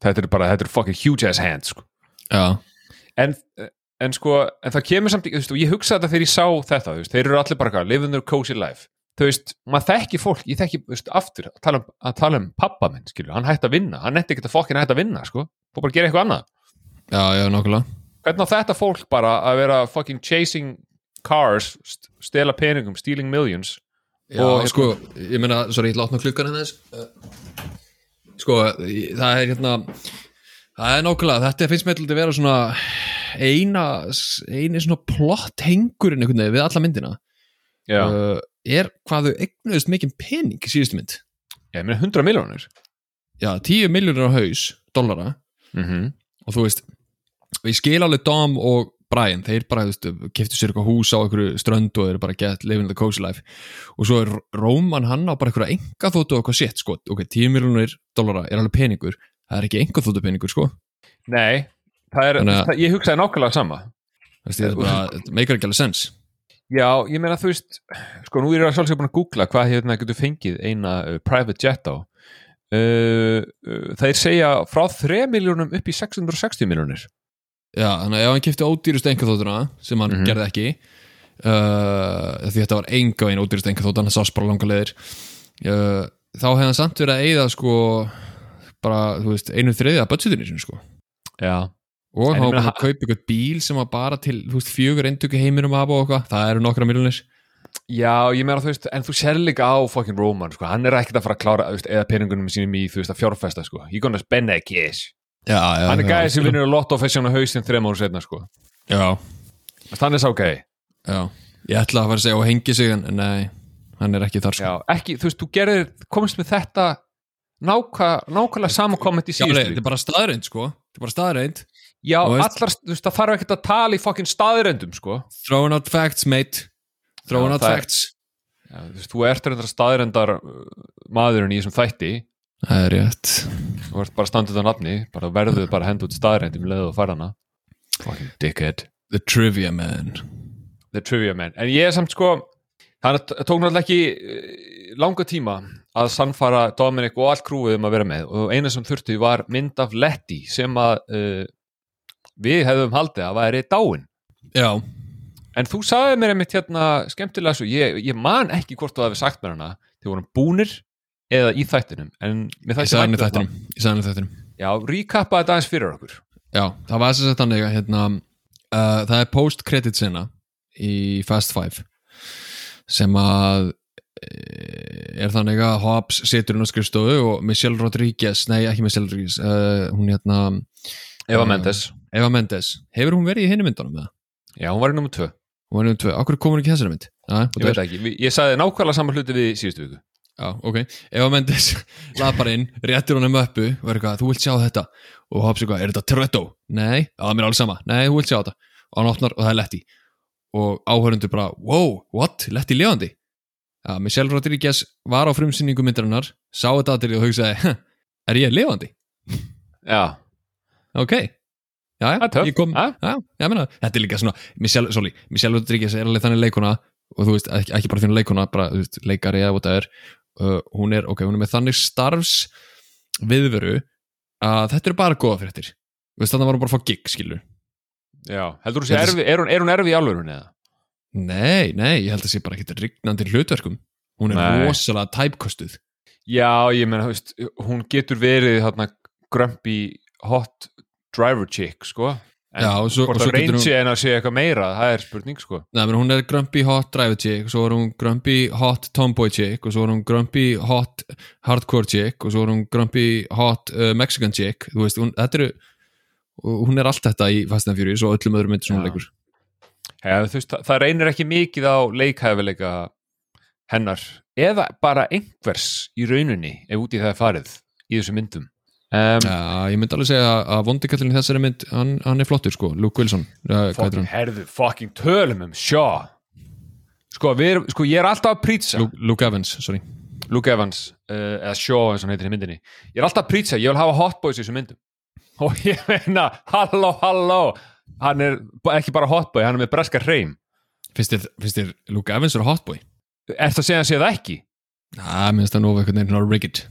Þetta er bara, þetta er fucking huge ass hands sko. Já, en, en sko, en það kemur samt í- þú veist, og ég hugsa þetta þegar ég sá þetta þú veist, þeir eru allir bara eitthvað, living their cozy life. Þú veist, maður þekki fólk, ég þekki þú veist, aftur, að tala um, að tala um pappa minn skilur, hann hætti að vinna, hann hætti ekki að fokkin hætti að vinna sko, fór bara gera eitthvað annað. Já, já, nokkulega hvernig á þetta fólk bara að vera fucking chasing cars, st- stela peningum stealing millions? Já, Og- sko, ég meina, sorry, ég ætla að opna klukkan hérna þess Sko, það er hérna Það er nákvæmlega, þetta finnst mér til að vera svona eina, eini svona plott hengurinn við alla myndina. Já, uh, er hvað þau eignuðist mikið pening í síðustu mynd. Ég meina 100 miljónir já, 10 miljónir á haus, dollara. Mm -hmm. og þú veist og ég skil alveg Dom og Brian. Þeir bara, þú veist, keftu sér eitthvað hús á einhverju strönd og eru bara get living the cozy life. Og svo er Róman hann á bara einhverja enga þóttu og eitthvað shit, sko. Ok, 10 miljónir dollara er alveg peningur. Það er ekki enga þóttu peningur, sko. Nei, það er, Þannig að- það, ég hugsaði nákvæmlega sama. Þetta er þetta meikar ekki alveg sens. Já, ég meina þú veist sko nú er ég sjálfsög búin að googla hvað hérna getur fengið eina uh, private jet á. Uh, uh, þeir segja frá 3 miljónum upp í 660 miljónir Já, þannig að ef hann kefti ódýrust engaþóttuna sem hann Mhm. gerði ekki uh, því þetta var enga veginn ódýrust engaþóttan hann sást bara langa leiðir uh, þá hefði hann samt verið að eyða sko bara, þú veist, einu þriðja budgetinu sinu sko Já, og hann var bara að kaupa ykkur bíl sem var bara til, þú veist, fjögur eindöku heiminum af og eitthvað, það eru nokkra miljonir Já, ég meina þú veist en þú sér líka á fucking Roman sko. hann er ekkert að fara að klára þú veist, eða peningunum sínum í þú veist að fjárfesta sko. he gonna spend that cash Já, já, hann er já, gæði sem vinnur að lotto fæsja hann á hausinn þreim ára setna sko. Er sá gæði ég ætla að fara að segja og hengi sig en nei, hann er ekki þar sko. Já, ekki, þú veist, þú gerir, komist með þetta náka, nákvæmlega samankomment í síðustu þetta er bara staðreind sko. Þetta er bara staðreind Já, allar, þú veist, það þarf ekkert að tala í fucking staðrendum, sko. Throwing out facts, mate. Throwing out það er- facts. Já, þú veist, þú ert reyndar staðrendar uh, maðurinn í þessum þætti Það er rétt. Þú ert bara standið á nafni, bara verðuð bara henda út staðrendum leðið og fara hana. Fucking dickhead. The Trivia Man. The trivia man, en ég er samt sko það tók náttúrulega ekki eh, langa tíma að sannfara Dominic og allt krúið um að vera með. Og eina sem þurfti var mynd af Letty sem að uh, við hefðum haldið að væri dáin. Já, en þú sagði mér einmitt hérna skemmtilega svo, ég, ég man ekki hvort þú hefði sagt mér hana, þið vorum búnir eða í þættinum, vænt um þættinum henni þættinum. Já, recappa þetta aðeins fyrir okkur Já, það var þess að þannig að hérna, uh, það er post-credit sena í Fast Five sem að eh, er þannig að Hobbs situr inn á skrifstofu og Michelle Rodriguez, nei ekki Michelle Rodriguez uh, hún hérna Eva Mm. Mendes, Eva Mendes, hefur hún verið í hinni myndunum með það? já, hún var í nummer 2 Hún var í tvö, okkur komur ekki í þessari mynd? Ég veit ekki, ég sagði nákvæmlega saman hluti við í síðustu viku Já, ok. Eva Mendes lapar inn, réttir honum uppu og er eitthvað, þú vilt sjá þetta og Hobbs eitthvað, er þetta Toretto? Nei, já, það er mér alveg sama. Nei, þú vilt sjá þetta og hann opnar og það er Letty og áhörundur bara, wow, what? Letty lifandi? Já, Michelle Rodriguez var á frumsýningu myndarinnar sá þetta aðrið og hugsaði, "Huh, er ég lifandi? Já, Ok, já, já, ég kom já, ég meina, þetta er líka svona Michelle, sorry, Michelle Rodriguez er alveg þannig leikuna og þú veist, ekki, bara fyrir leikuna bara, veist, leikari eða what það er uh, hún er, ok, hún er með þannig starfs viðveru að þetta eru bara góða fréttir. Þú veist, þannig var hún bara að fá gig, skilur já, heldur þú sé Þetta- erfi, er hún, er hún erfi í alvörun eða? nei, nei, ég held að sé bara ekki rignandi hlutverkum. Hún er Nei. rosalega tæpkostuð Já, ég veist, hún getur verið grumpy hot driver chick, sko en Já, svo- hvort getur reynsi en að sé eitthvað meira það er spurning, sko. Nei, menn hún er grumpy hot driver chick og svo er hún grumpy hot tomboy chick og svo er hún grumpy hot hardcore chick og svo er hún grumpy hot uh, Mexican chick. Þú veist, hún, þetta eru og hún er allt þetta í Fast and Furious og öllum öðrum myndir sem hún leikur. Ja, veist, það, það reynir ekki mikið á leikhæfileika hennar eða bara einhvers í rauninni ef út í það er farið í þessu myndum um, Já, ég myndi alveg segja að vondikallin í þessari mynd, hann, hann er flottur sko, Luke Wilson uh, fucking hann? herðu, fucking tölum um Shaw sko, við sko, ég er alltaf að prýtsa Luke, Luke Evans, sorry. Luke Evans, uh, eða Shaw eins og hann heitir í myndinni. Ég er alltaf að prýtsa, ég vil hafa hot boys í þessu myndum. Og ég meina, halló, halló. Hann er ekki bara hot boy, hann er með breska hreim. Finnst þér, finnst þér Luke Evans er hotboy? er það að segja sé það ekki? Já, minnst það nú veginn svona rigged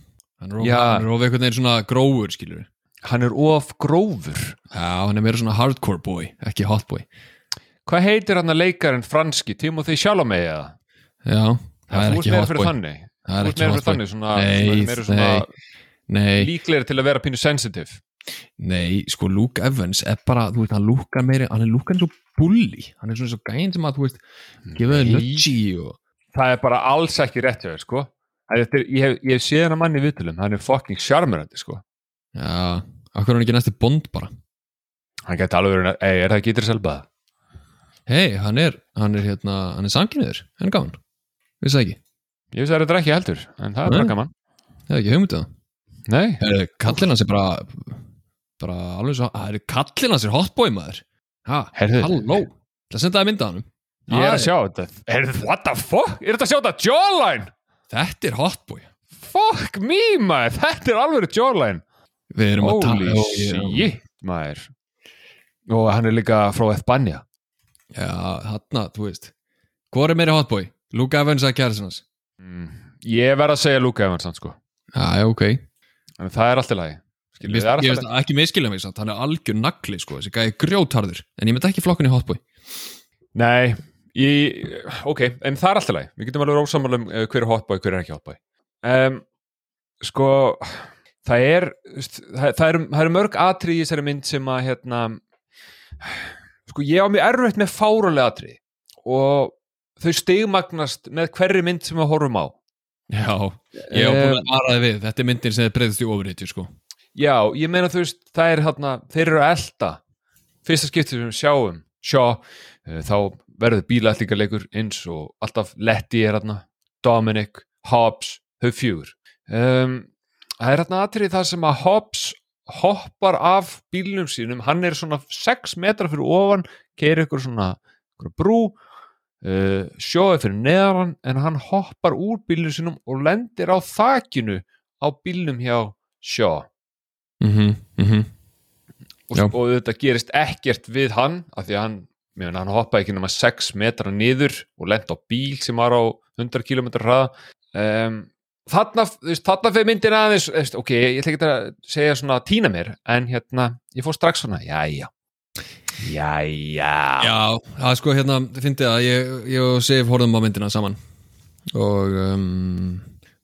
hann er of, Já. hann er of einhvern veginn svona grófur, skilur hann er of grófur. Já, hann er meira svona hardcore boy, ekki hotboy hvað heitir hann að leikarinn franski, Timothy Chalamet eða? Já, það er þú ert ekki meira fyrir hotboy þannig. Það er þú ert ekki meira fyrir hotboy þannig svona, Nei, svona, meira svona Nei, líklegri til að vera pínu sensitive. Nei, sko Luke Evans er bara, þú veist, hann lúkar meiri hann er lúkar eins og bulli hann er svona svo gæn sem að, þú veist, gefa þau Nei. nudgi og það er bara alls ekki rétt hjá þér sko Þetta er, ég, hef, ég hef séð hann að manni í viðtölum hann er fucking charmerandi sko. Já, akkur er hann ekki næsti bond bara? Hann geti alveg verið, ei, er það ekki Idris Elba? Hei, hann er, hann er hérna, hann er samkynniður, hann er gaman. Vissi það ekki, Ég veist að þetta er ekki heldur, en það er bara gaman. Ég hef ekki hugmyndið það. Nei, Er kallinn hans er bara bara alveg svo, að er kallinn hans er hotboy maður. Ha, halló. Það senda það mynda hann ég er að sjá þetta. Er, What the fuck? Er þetta að sjá þetta? Jawline? Þetta er hotboy Fuck me, maður, þetta er alveg jawline. Við erum að Holy tala já, shit, maður. Og hann er líka frá Espanja já, hann þú veist. Hvað er meiri hotboy, Luke Evans að hans mm. Ég verð að segja Luke Evans, sko. Já, já, ok. En það er allt í lagi. Ég alltaf veist ekki miskilja mig samt, hann er algjör nagli sko, þessi gæði grjótarður en ég myndi ekki flokkun í hotboy Nei, ég, ok, en það er alltaf leið. Við getum alveg rósamálum uh, hver er hotboy, hver er ekki hotboy. Um, sko, það er, það, það, er, það er mörg atrið í þessari mynd sem að, hérna, sko, ég á mjög erfitt með fárulega atrið og þau stigmagnast með hverri mynd sem við horfum á. já, ég hef búin að varaði við þetta er myndin sem er breyðist í ofurítju sko. Já, ég meina þú veist, það er hérna, þeir eru að elda fyrsta skiptið sem við sjáum sjá, uh, þá verður bílætlingarleikur eins og alltaf Letty er hérna, Dominic Hobbs, þau fjögur. Um, það er hérna atrið það sem að Hobbs hoppar af bílnum sínum, hann er svona 6 metra fyrir ofan, keir ykkur svona ykkur brú uh, sjóði fyrir neðan en hann hoppar úr bílnum sínum og lendir á þakinu á bílnum hjá sjó mm -hmm, mm og, og þetta gerist ekkert við hann af því að hann, mjög, hann hoppaði ekki nema 6 metra niður og lent á bíl sem var á 100 km hraða. Um, þarna, þarna fyrir myndin aðeins ok, ég ætla ekki að segja svona tína mér, en hérna ég fór strax svona, jæja jæja. Já, það er sko hérna, fyndi að ég, ég og Sif horfðum á myndina saman. Og um,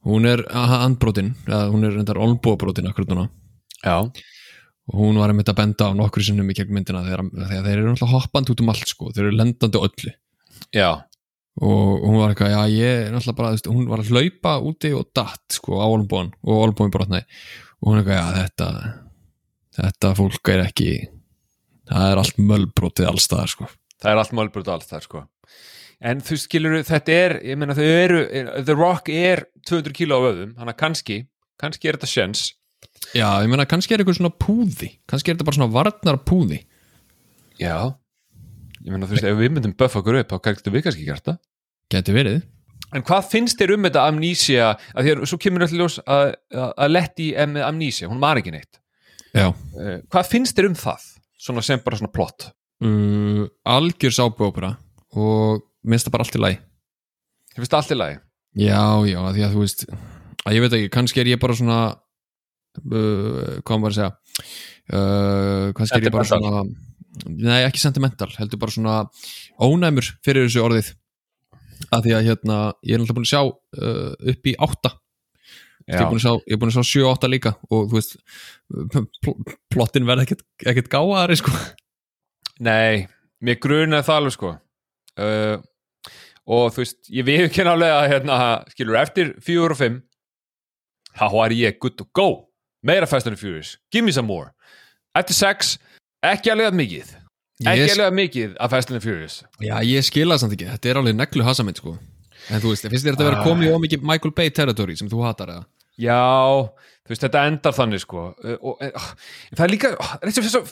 hún er handbrotin, eða hún er reyndar olbóbrotin akkur núna. Já, og hún var einmitt að benda á nokkru sinnum í gegn myndina þegar, þegar þeir eru náttúrulega hoppandi út um allt sko, þeir eru lendandi öllu. Já, og hún var eitthvað, já ég er náttúrulega bara, veist, hún var að hlaupa úti og datt sko á olbóan og olbóin brotnaði. Og hún er eitthvað, já þetta þetta fólk er ekki það er allt mölbrotið allstaðar sko. Það er allt málbrot allt það sko. En þú skilur, þetta er, ég meina þau eru The Rock er 200 kíló á öðum, hann að kannski kannski er þetta sjens Já, ég meina, kannski er eitthvað svona púði. Kannski er þetta bara svona varnar púði já, ég meina þú veist, ef við myndum buffa okkur upp, þá getum við kannski gert það. Geti verið. En hvað finnst þér um þetta amnesia að að svo kemur alltaf ljós að, að, Letty er með amnesia, hún mar ekki neitt. Já. Uh, hvað finnst þér um það? Svona sem bara svona plott. Uh, Algjör sápuópera og minnst það bara allt í lagi. Þið finnst allt í lagi? Já, já, því að þú veist að ég veit ekki, kannski er ég bara svona hvað maður að segja? Uh, kannski er ég bara svona nei, ekki sentimental, heldur bara svona ónæmur fyrir þessu orðið. Að því að hérna ég er náttúrulega búin að sjá uh, upp í átta. Ég er búin að sjá, er búin að sjá 7-8 líka og þú veist pl plottin verða ekkert, ekkert gáðari sko. Nei, mér grunaði það alveg sko. Uh, og þú veist, ég við ekki nálega að hérna, skilur, eftir 4 og 5 þá var ég good to go meira Fast and Furious, give me some more. Eftir 6, ekki alveg að mikið. Ekki alveg að mikið af Fast and Furious. Já, ég skila það samt ekki, þetta er alveg neglu hasamind sko. En þú veist, finnst þér þetta að vera Ah. komið í ómikið Michael Bay territory sem þú hatar eða? Já, þú veist, þetta endar þannig sko. Uh, og, uh, það er líka þessi,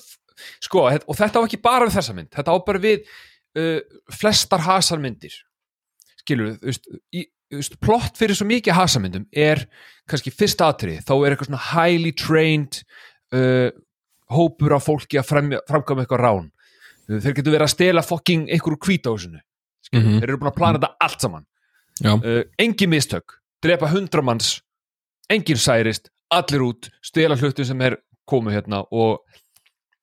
sko, og þetta á ekki bara við þessa mynd, þetta á bara við uh, flestar hasarmyndir skilur, þú veist, í, plott fyrir svo mikið hasamyndum er kannski fyrsta atrið, þá er eitthvað svona highly trained uh, hópur af fólki að framkvæma eitthvað rán. Uh, þeir getur verið að stela fucking einhverju kvítahúsinu skilur, Mhm. þeir eru búin að plana þetta allt saman. Uh, engin mistök, drepa hundra manns engin særist allir út, stela hlutum sem er komið hérna og,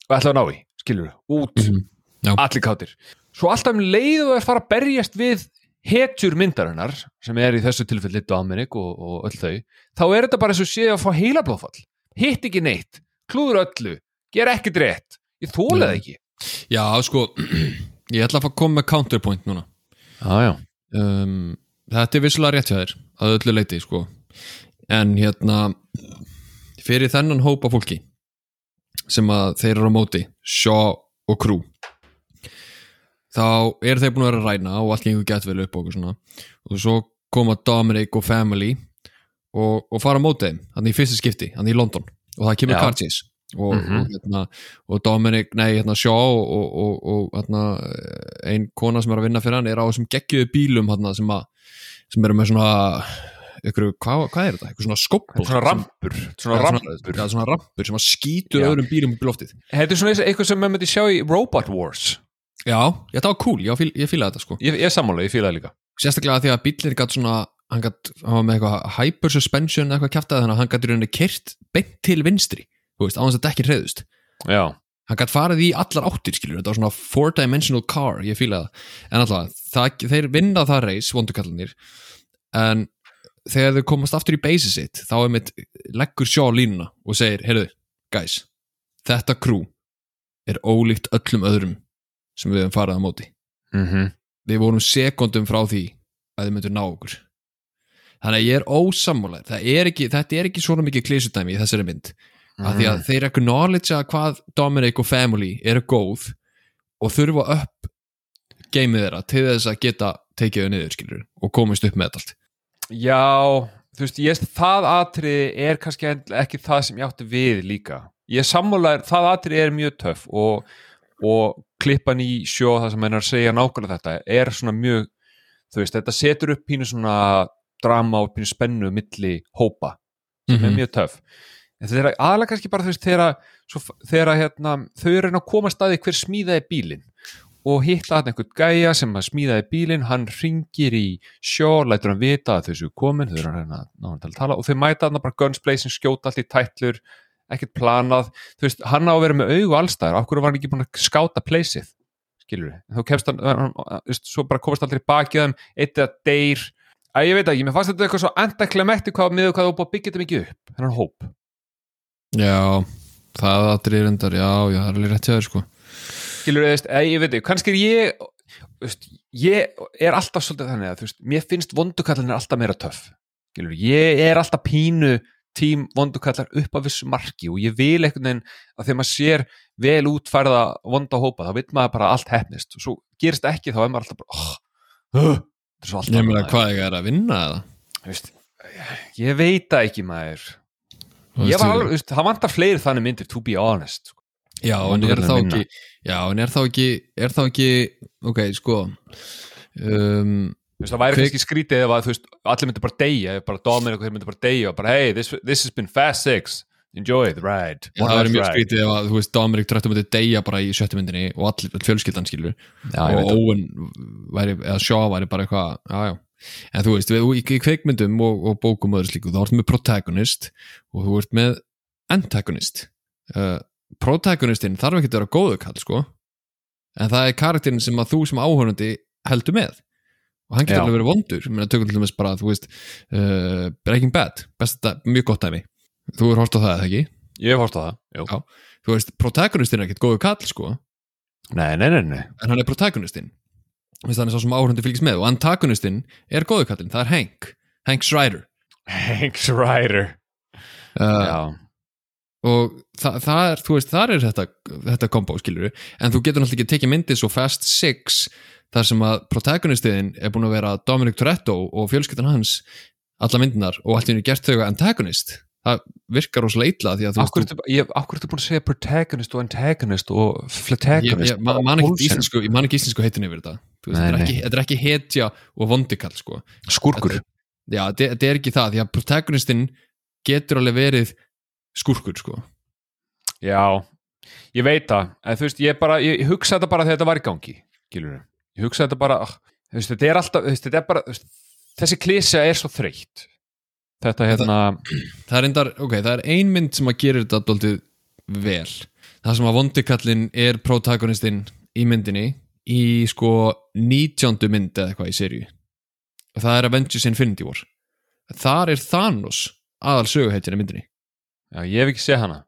og ætla að ná í, skilur út. Mhm. Já. allir kátir. Svo alltaf um leið og er fara að berjast við hetjur myndarinnar sem er í þessu tilfelli Dominic og, og öll þau þá er þetta bara eins og séð að fá heila blóðfall hitt ekki neitt, klúður öllu. Ger ekkert rétt, ég þóla það Nei. ekki. Já sko Ég ætla að koma með counterpoint núna. Ah, um, Þetta er vissulega rétt hjá þér að öllu leiti sko. En hérna fyrir þennan hópa fólki sem að þeir eru á móti Shaw og Crew þá eru þeir búin að vera að ræna og allt gengur gett vel upp og svona og svo koma Dominic og Family og, og fara á mótið þeim hann í fyrsta skipti, hann í London og það kemur Já. car chase og, Mhm. og, hérna, og Dominic, nei, hérna Shaw og, og, og hérna, ein kona sem er að vinna fyrir hann er á þessum geggjöðu bílum hérna, sem, að, sem eru með svona ykkur, hvað, hvað er þetta? Eitthvað svona skópból svona rampur svona rampur Já, svona rampur sem að skýtur Já. öðrum bílum í loftið Þetta er svona eitthvað sem maður myndi sjá í Robot Wars Já, það var cool, ég, fíl, ég fílaði þetta sko. Ég, ég sammála, ég fíla það líka. Sérstaklega því að bílinn gætt svona hann gætt, hann var með eitthvað hyper suspension eitthvað kjaftaði þannig að hann gætt í rauninni kyrt beint til vinstri, þú veist, á þess að dekkin reyðust Já, hann gætt farið í allar áttir skilur, þetta var svona four dimensional car, ég fíla það. En alltaf, það, þeir vinna það reis vondukallinir en þegar þau komast aftur í base sitt þá er mitt leggur sjá línuna og segir, heyrðu, guys þetta crew er ólíkt öllum öðrum sem við hefum farið á móti. Mm við vorum sekundum frá því að þið myndur ná okkur. Þannig að ég er ósammálar er ekki, þetta er ekki svona mikið klísutæmi í þessari mynd. Af því Mhm. að þeir acknowledge að hvað Dominic og Family eru góð og þurfa upp geimið þeirra til þess að geta tekið þau niður skilur og komast upp með allt. Já, þú veist, ég, það atrið er kannski ekki það sem ég átti við líka. Ég sammálaður, það atrið er mjög töff og, og klippan í sjó það sem hennar segja nákvæmlega þetta er svona mjög, þú veist, þetta setur upp pínu svona drama og pínu spennu milli hópa sem er Mhm. mjög töff. En þetta er aðalega kannski bara þú veist þegar, svo, þegar hérna, þau eru að koma staði hver smíðaði bílinn og hitta hann einhvern gæja sem að smíðaði bílinn, hann ringir í sjó, lætur hann vita að þessu komin, þau eru að að ná hann til að tala og þau mæta hann bara guns blazing, skjóta allt í tætlur, ekkert planað, þú veist, hann á að vera með augu allstæðar, af hverju var hann ekki búin að skáta pleysið, skilur við, þá kemst hann, þú veist, svo bara komast allir bakið þeim, eitt eða deyr, að ég veit ekki, mér fannst þetta eitthvað svo antaklemekti hvað miður hvað þú búið að byggja þetta mikið upp, þennan hóp. Já, það aðrið reyndar, já, já, það er alveg rétt hjá þér sko. Skilur veist, eða ég veit ekki, kannski er ég þú veist, ég er alltaf svolítið þannig að þú veist, mér finnst vondukallan er alltaf meira töff, skilur, ég er alltaf pínu tím vondukallar upp af þessu marki og ég vil einhvern veginn að þegar maður sér vel útfærða vonda hópa, þá vil maður bara að allt hefnist og svo gerist ekki, þá er maður alltaf bara oh, svo alltaf Ég meina hvað ég er að vinna eða? Þú veist, ég veit það ekki maður. Ég var alveg, það vantar fleiri þannig myndir to be honest sko. Já, en er þá ekki Já, en er þá ekki er þá ekki, ok, sko um, veist, það væri Kvik- kannski skrítið ef að veist, allir myndi bara deyja, ef bara Dominic og þeir myndi bara deyja og bara hey, this, this has been fast six. Enjoy the ride. Já, það er mjög skrítið ef að, þú veist, Dominic trættum að deyja bara í sjöttu myndinni og allir öll fjölskyldan skilur Já, og. Owen væri, eða Shaw væri bara eitthvað, já, já. En þú veist, við, í, kveikmyndum og, og bókum og öðru slíku, þá ertu með protagonist og þú ert með antagonist. Uh, protagonistinn þarf ekki að vera góðu kall, sko. En það er karakterin sem að þú sem áhörnandi heldur með og hann getur Já. alveg verið vondur, meina tökum til dæmis bara, þú veist uh, Breaking Bad, besta, mjög gott dæmi þú er hort á það, eða ekki? Ég hef horft á það, jú. Já. Þú veist, protagonistinn er ekkert góðu kall, sko Nei, nei, nei, nei. en hann er protagonistinn Þú veist, hann er svo sem áhörandi fylgist með og antagonistinn er góðu kallinn, það er Hank Hank Schreider Hanks Ryder uh, Já, og það, það er, þú veist, það er þetta, þetta kombo, skilur en þú getur náttúrulega ekki tekið myndið svo Fast Six þar sem að protagonistiðin er búin að vera Dominic Toretto og fjölskyldan hans alla myndinar og allt í henni gert þau antagonist. Það virkar rosalega illa því að þú akkur veist, hverju ertu búin að segja protagonist og antagonist og flatagonist ég, man, ekki íslensku, ég man ekki íslensku heitin yfir þetta. Þetta, er ekki, hetja og vondikall sko. Skúrkur. Þetta- Já, þetta þetta er ekki það, því að protagonistinn getur alveg verið skurkur, sko. Já, ég veit það en þú veist, ég bara, ég, hugsa þetta bara þegar þetta var í gangi, skilur ég hugsa þetta bara, ah, þú veist, þetta er alltaf þetta er bara, þessi klísja er svo þreytt þetta hérna Það er endar, ok, það er ein mynd sem að gera þetta doldið vel. Það sem að vondikallin er protagonistinn í myndinni í sko 19. mynd eða eitthvað í seríu. Og það er Avengers Infinity War. Þar er Thanos aðal söguheitjana í myndinni. Já, ég hef ekki séð hana.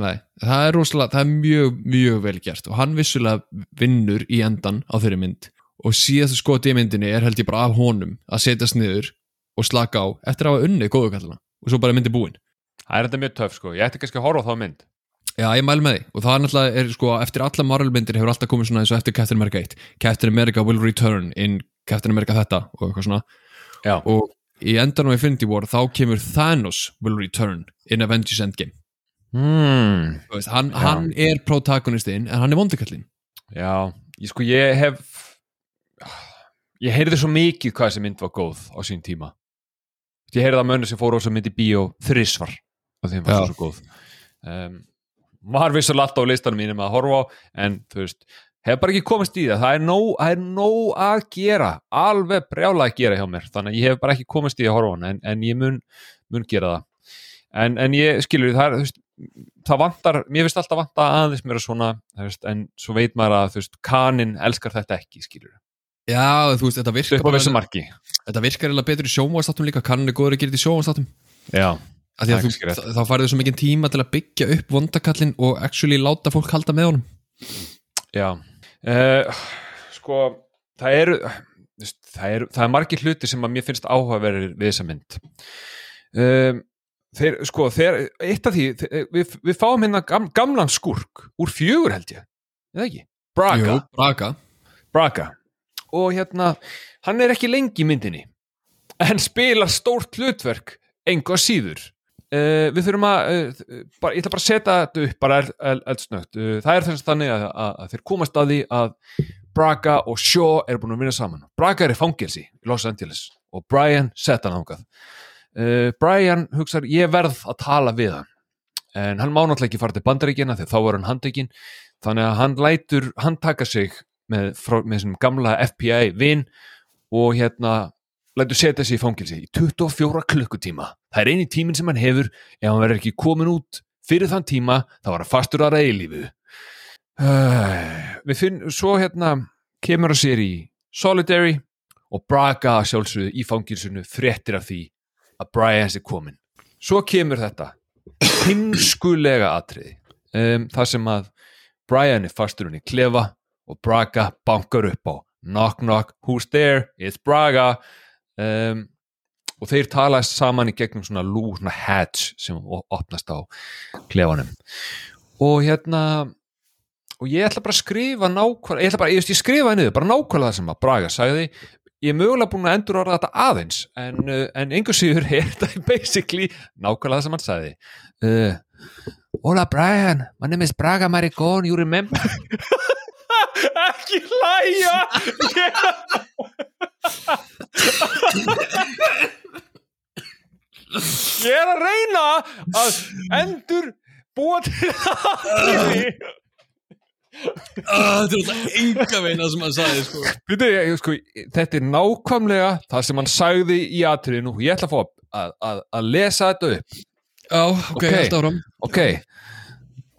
Nei, það er rosalega, það er mjög, mjög vel gert og hann vissulega vinnur í endan á þeirri mynd og síðastu skoti í myndinni er held ég bara af honum að setjast niður og slaka á eftir að hafa unnið góðukallina og svo bara myndi búin. það er þetta mjög töf, sko, ég ætti kannski að horfa á þá mynd. Já, ég mæl með því og það er náttúrulega, er, sko, eftir alla Marvel myndir hefur alltaf komið svona eins og eftir Captain America 1 Captain America will return in Captain America þetta og eitthvað svona. Já. og í endanum Infinity War þá kemur Thanos will return in Avengers Endgame. Hmm. Veist, hann, hann er protagonistinn en hann er vondikallinn Já, ég sko ég hef ég heyrði svo mikið hvað þessi mynd var góð á sín tíma. Ég heyrði að mönnu sem fór á þessu mynd í bíó þrisvar og þeim var Já. svo, góð. Um, var vissulega alltaf á listanum mínum að horfa á en þú veist, hef bara ekki komist í það. Það er nóg, það er nóg að gera. Alveg brjála að gera hjá mér. Þannig að ég hef bara ekki komist í að horfa hana. En, en ég mun, mun gera það. En, en ég skilur það er, veist, það vantar, mér finnst alltaf vanta aðeins mér svona, þú veist, en svo veit maður að þú veist, kanin elskar þetta ekki skilur, Já, þú veist, þetta virkar þetta virkar eiginlega betur í sjónvastáttum líka. Kannan er góður að gera þetta í sjónvastáttum já, að þá færðu svo mikið tíma til að byggja upp vondakallin og actually láta fólk halda með honum. Já uh, sko, það eru það eru, það er margir hluti sem að mér finnst áhugaverðir við þessa mynd. Um, þeir, sko, þeir eitt af því, þeir, við, við fáum hérna gam, gamlan skurk úr fjögur held ég, eða ekki? Braga, Jú, Braga. Braga. Og hérna, hann er ekki lengi í myndinni en spilar stórt hlutverk engu að síður uh, við þurfum að uh, bara, ég ætla bara að setja þetta upp bara eld, eld, eldsnögt. Uh, það er þess þannig að, að, að þeir komast að því að Braga og Shaw eru búin að vinna saman. Braga er í fangelsi í Los Angeles og Brian setta hann ángað Brian hugsar ég verð að tala við hann. En hann má náttúrulega ekki fara til bandaríkina þegar þá var hann handekinn þannig að hann lætur hann taka sig með, frá, með þessum gamla FBI vin og hérna lætur setja sig í fangilsi í 24 klukkutíma. Það er eini tíminn sem hann hefur. Ef hann verður ekki komin út fyrir þann tíma þá var hann fastur aðra eilífu. Uh, við finnum svo hérna kemur að sér í Solitary og Braga sjálfsögðu í fangilsinu fréttir af því að Brian sé komin svo kemur þetta hinskulega atriði um, það sem að Brian er fastur hann í klefa og Braga bankar upp á knock knock, who's there, it's Braga um, og þeir tala saman í gegnum svona lú, svona hatch sem opnast á klefanum. Og hérna og ég ætla bara að skrifa nákvæmlega, ég ætla bara, ég, ég skrifa niður bara nákvæmlega það sem að Braga sagði. Ég er mögulega búin að endur orða þetta aðeins en, uh, en einhver síður er þetta basically nákvæmlega það sem hann sagði. Uh, Hola Brian, my name is Braga Maricón, you remember? Ekki hlæja ég er að reyna að endur búa til aðriði uh, Þetta er alltaf enga veina sem hann sagði sko. Býtu, ég, sko, þetta er nákvæmlega það sem hann sagði í atriðinu og ég ætla að fá að, að, að lesa þetta upp Já, ok, Ok. okay. áfram Ok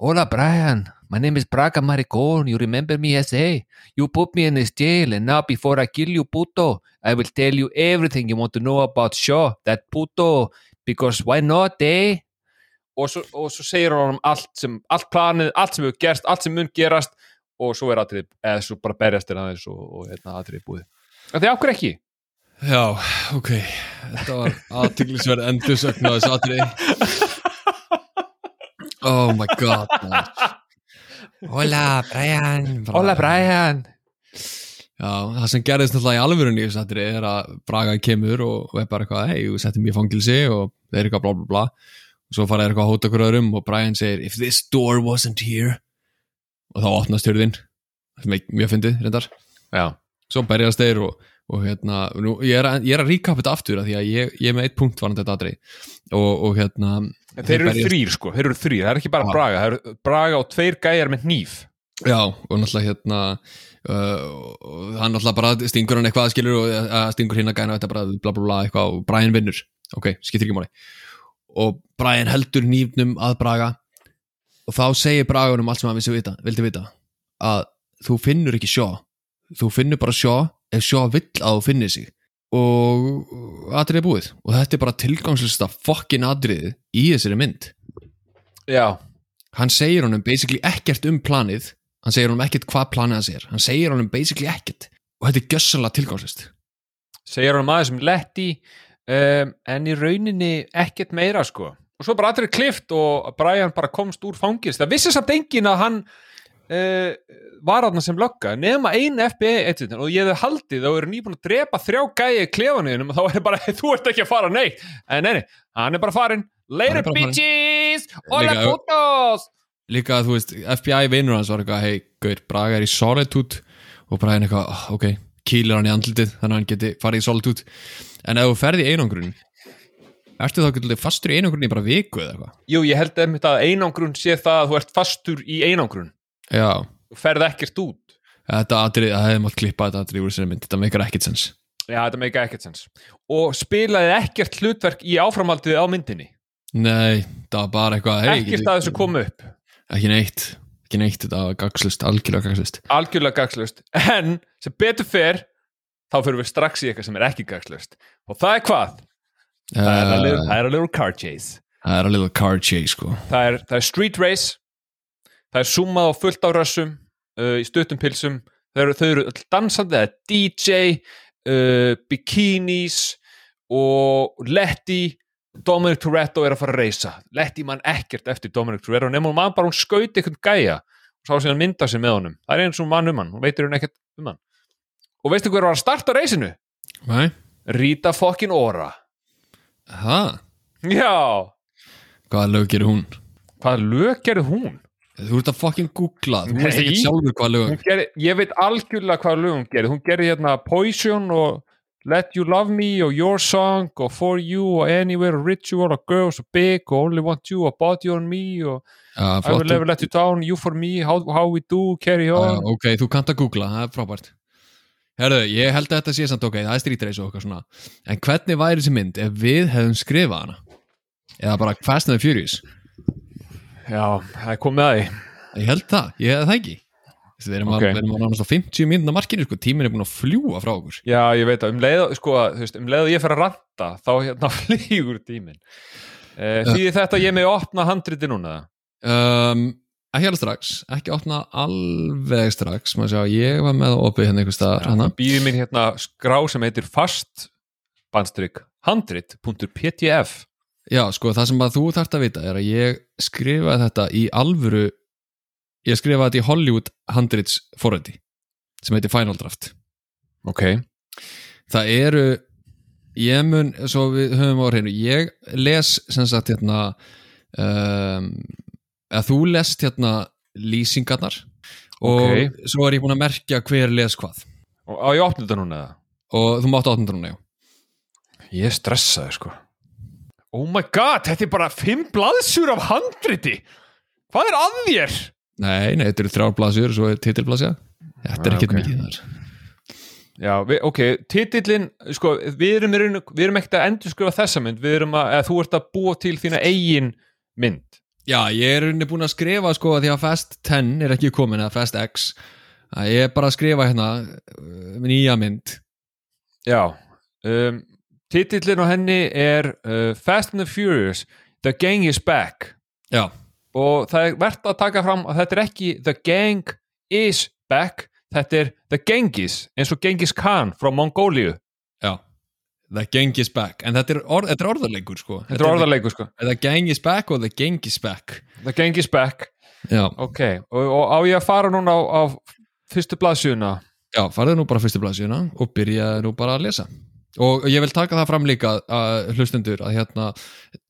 Hola Brian, my name is Braga Maricón You remember me as a You put me in this jail and now before I kill you puto I will tell you everything you want to know about Shaw That puto Because why not eh? Og svo, og svo segir hann allt sem allt planið, allt sem hefur gerst, allt sem mun gerast og svo er atrið, eða svo bara berjast er aðeins og, og hérna, atrið búið. Þegar okkur ekki? Já, ok. Þetta var aðtiklisverð endursögn á þessu atriði. Oh my god man. Hola, Brian Bara- Hola Brian. Já, það sem gerðist náttúrulega í alvörunni í þessu atriði er að Braga kemur og, er bara eitthvað, hei, við settum ég í fangilsi og þeir eru eitthvað bla bla bla. Og svo fara þeir eitthvað að hóta okkur öðrum og Brian segir if this door wasn't here og þá opnast er mjög fyndið, reyndar. Já, svo berjast þeir og, og hérna, nú, ég er að, ég er að recap þetta aftur af því að ég, ég er með eitt punkt varandi þetta atrið og, og hérna En þeir eru þrýr sko, þeir eru þrýr, það er ekki bara Já. Braga, það eru Braga og tveir gæjar með hníf. Já, og náttúrulega hérna uh, hann náttúrulega bara stingur hann eitthvað skilur og uh, stingur hinn að gæna þetta bara bla bla bla eitthvað og Brian vinnur. Ok, skiptir ekki máli. Og Brian heldur nýfnum að Braga. Og þá segir Braganum allt sem hann vita, vildi vita að þú finnur ekki sjó. Þú finnur bara sjó ef sjó vill að þú finnir sig og atrið er búið og þetta er bara tilgangslista fokkin atriðið í þessari mynd Já. hann segir honum basically ekkert um planið hann segir honum ekkert hvað planið hans er hann segir honum basically ekkert og þetta er gjössalega tilgangslist Segir hann maður sem letti, um, en í rauninni ekkert meira sko. Og svo bara allir klift og Brian bara komst úr fangils. Það vissi samt engin að hann uh, var aðna sem lögga nema ein FBI eitthvað og ég hefði haldið þá eru nýbúin að drepa þrjá gæi klefanuðinum og þá er bara, þú ert ekki að fara neitt. En nei, nei, hann er bara farin later er bara bitches, hola Líka- putos! líka þú veist, FBI vinnur hans var eitthvað, hei, Gaur, Braga er í solitude. Og Braga er eitthvað, "Ah, ok kýlir hann í andlitið, þannig að hann geti farið í solitude. En ef þú ferði í einangrun ertu þá ekki fastur í einangrun í bara viku eða eitthvað? Jú, ég held einmitt að einangrun sé það að þú ert fastur í einangrun já, og ferð ekkert út. Þetta atrið, það hefði mátt klippa þetta atrið úr þessari mynd, þetta meikar ekkert sens. Já, þetta meika ekkert sens. Og spilaði ekkert hlutverk í áframhaldið á myndinni? Nei, það var bara eitthvað hey, ekkert að þessu kom upp? Ekki neitt, ekki neitt, þetta var gagslust algjörlega gagslust algjörlega gagslust en sem betur fer þá fyrir við strax í eitthvað sem er ekki gagslust og það er hvað? Það er að a little car chase. Það er að little car chase sko. Það er, það er street race það er zoomað á fullt á rössum uh, í stuttum pilsum. Þau eru, þau eru dansandi, það er DJ uh, bikinis og Letty Dominic Toretto er að fara að reysa. Letty mann ekkert eftir Dominic Toretto nema hún mann bara hún skauti einhvern gæja og sá síðan mynda sig með honum. Það er eins og mann um hann, hún veitir hún ekkert um hann. Og veistu hver var að starta reysinu? nei, Rita fokkin Ora. Það, já, hvaða lög gerir hún? Hvaða lög gerði hún? Þú ert að fucking googla, þú veist ekki sjálfur hvaða lög. Hún gerði, ég veit algjörlega hvað lög hún gerði. Hún gerði hérna Poison og Let You Love Me og Your Song og For You og Anywhere og Ritual og Girls og Big og Only Want You og Body on Me og Já, I Will Never Let You Down, You For Me How, how We Do, Carry On. ok, þú kannt að googla, það er frábært. Herðu, ég held að þetta sé samt ok, það er strítreis og okkar svona. En hvernig væri þessi mynd ef við hefðum skrifað hana? Eða bara Fast and the Furious? Já, það er komið að því. Ég held það, ég hef það ekki. Við erum Ok. okay. að, að nánast á 50 mínúna markinu sko, tíminn er búin að fljúa frá okkur. Já, ég veit að um leið, sko, um að ég fer að ranta þá hérna flýgur tíminn. Uh, Því þetta ég með opna handriti núna? Um, Ekki alveg strax, ekki opna alveg strax. Sjá, ég var með að opið hérna einhvers staðar hana. býði mér hérna skrá sem heitir fast bandstrykk handrit.ptf Já, sko, það sem að þú þarft að vita er að ég skrifaði þetta í alvöru ég skrifaði þetta í Hollywood handrits forrætti sem heitir Final Draft. Ok, það eru ég mun, svo við höfum á hreinu ég les sem sagt hérna um, að þú lest hérna lýsingarnar og Ok. svo er ég búin að merkja hver les hvað. Og á ég þetta núna eða? og þú mátt áttundur núna, já. Ég stressaði sko Oh my god, þetta er bara fimm blaðsjur af handriti. Hvað er að þér? Nei, nei, þetta eru þrjár blaðsjur og svo er titilblaðsja Þetta er Ah, ekkert mikið þar. Já, við, ok, titillin sko, við erum, við erum ekkert að endurskrifa þessa mynd, við erum að, eða þú ert að búa til þína eigin mynd. Já, ég er rauninni búin að skrifa sko að því að Fast 10 er ekki komin eða Fast X. Að ég er bara að skrifa hérna uh, nýja mynd. Já um, Titillin á henni er uh, Fast and the Furious The Gang is Back. Já, og það er verðt að taka fram að þetta er ekki The Gang is Back þetta er The Genghis eins og Genghis Khan frá Mongóliu. Já. The Gang is back, en þetta er, orð, þetta er orðarleikur sko. Þetta er orðarleiku sko. The, the Gang is back og The Gang is back? The Gang is Back. Já, ok, og, og á ég að fara núna á, á fyrstu blaðsjuna já farðu nú bara fyrstu blaðsjöna og byrjaðu nú bara að lesa og ég vil taka það fram líka að hlustendur að hérna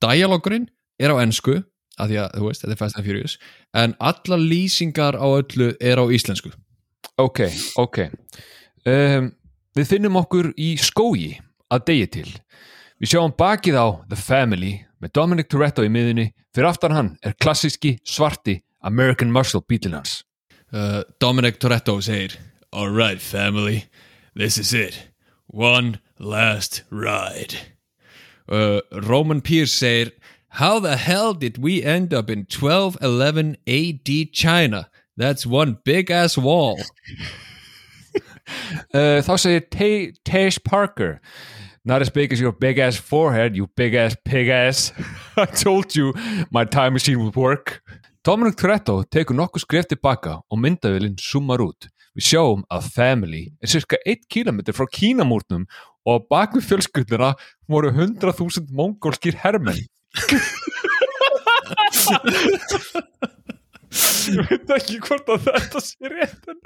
dialogurinn er á ensku að því að, þú veist, þetta er Fast and Furious en alla lýsingar á öllu er á íslensku. Ok, ok. Um, við finnum okkur í skógi að degi til. Við sjáum bakið á The Family með Dominic Toretto í miðunni fyrir aftan hann er klassíski svarti American Muscle bílinn hans. Uh, Dominic Toretto segir Alright family, this is it. One last ride uh, Roman Pierce segir How the hell did we end up in 1211 AD China? That's one big ass wall uh, þá segir Tash Parker Not as big as your big ass forehead, you big ass pig ass. I told you my time machine would work. Dominic Toretto tekur nokkuð skref tilbaka og myndavélinn zoomar út. Við sjáum að Family er cirka 1 km frá Kínamúrnum og á bakvið fjölskylduna voru 100.000 mongólskir hermenn. ég veit ekki hvort að þetta sé rétt en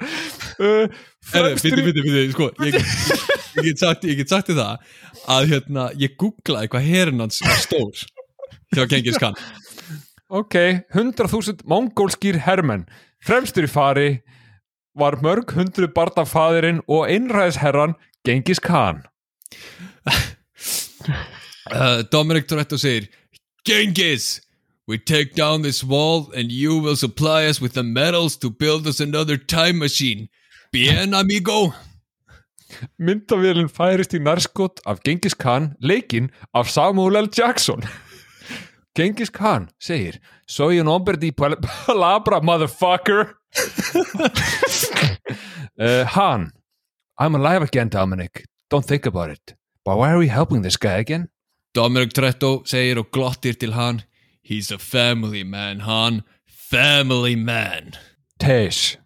uh, Biti, í- biti, biti, sko Ég, ég, get sagt, ég get sagt þér það að hérna, ég googlaði hvað herin hans var stór þegar Gengis Khan. Ok, 100.000 mongólskýr hermenn. Fremstur í fari var mörg hundru barnafaðirinn og einræðisherran Gengis Khan uh, Dominic Toretto segir Genghis, we take down this wall and you will supply us with the metals to build us another time machine. Bien, amigo. Myndavélinn færist í nærskot af Gengis Khan leikinn af Samuel L. Jackson Gengis Khan segir Soy un hombre de pal- palabra motherfucker uh, Han I'm alive again Dominic Don't think about it But why are we helping this guy again? Dominic Tretto segir og glottir til hann He's a family man, Han. Family man. Tesh,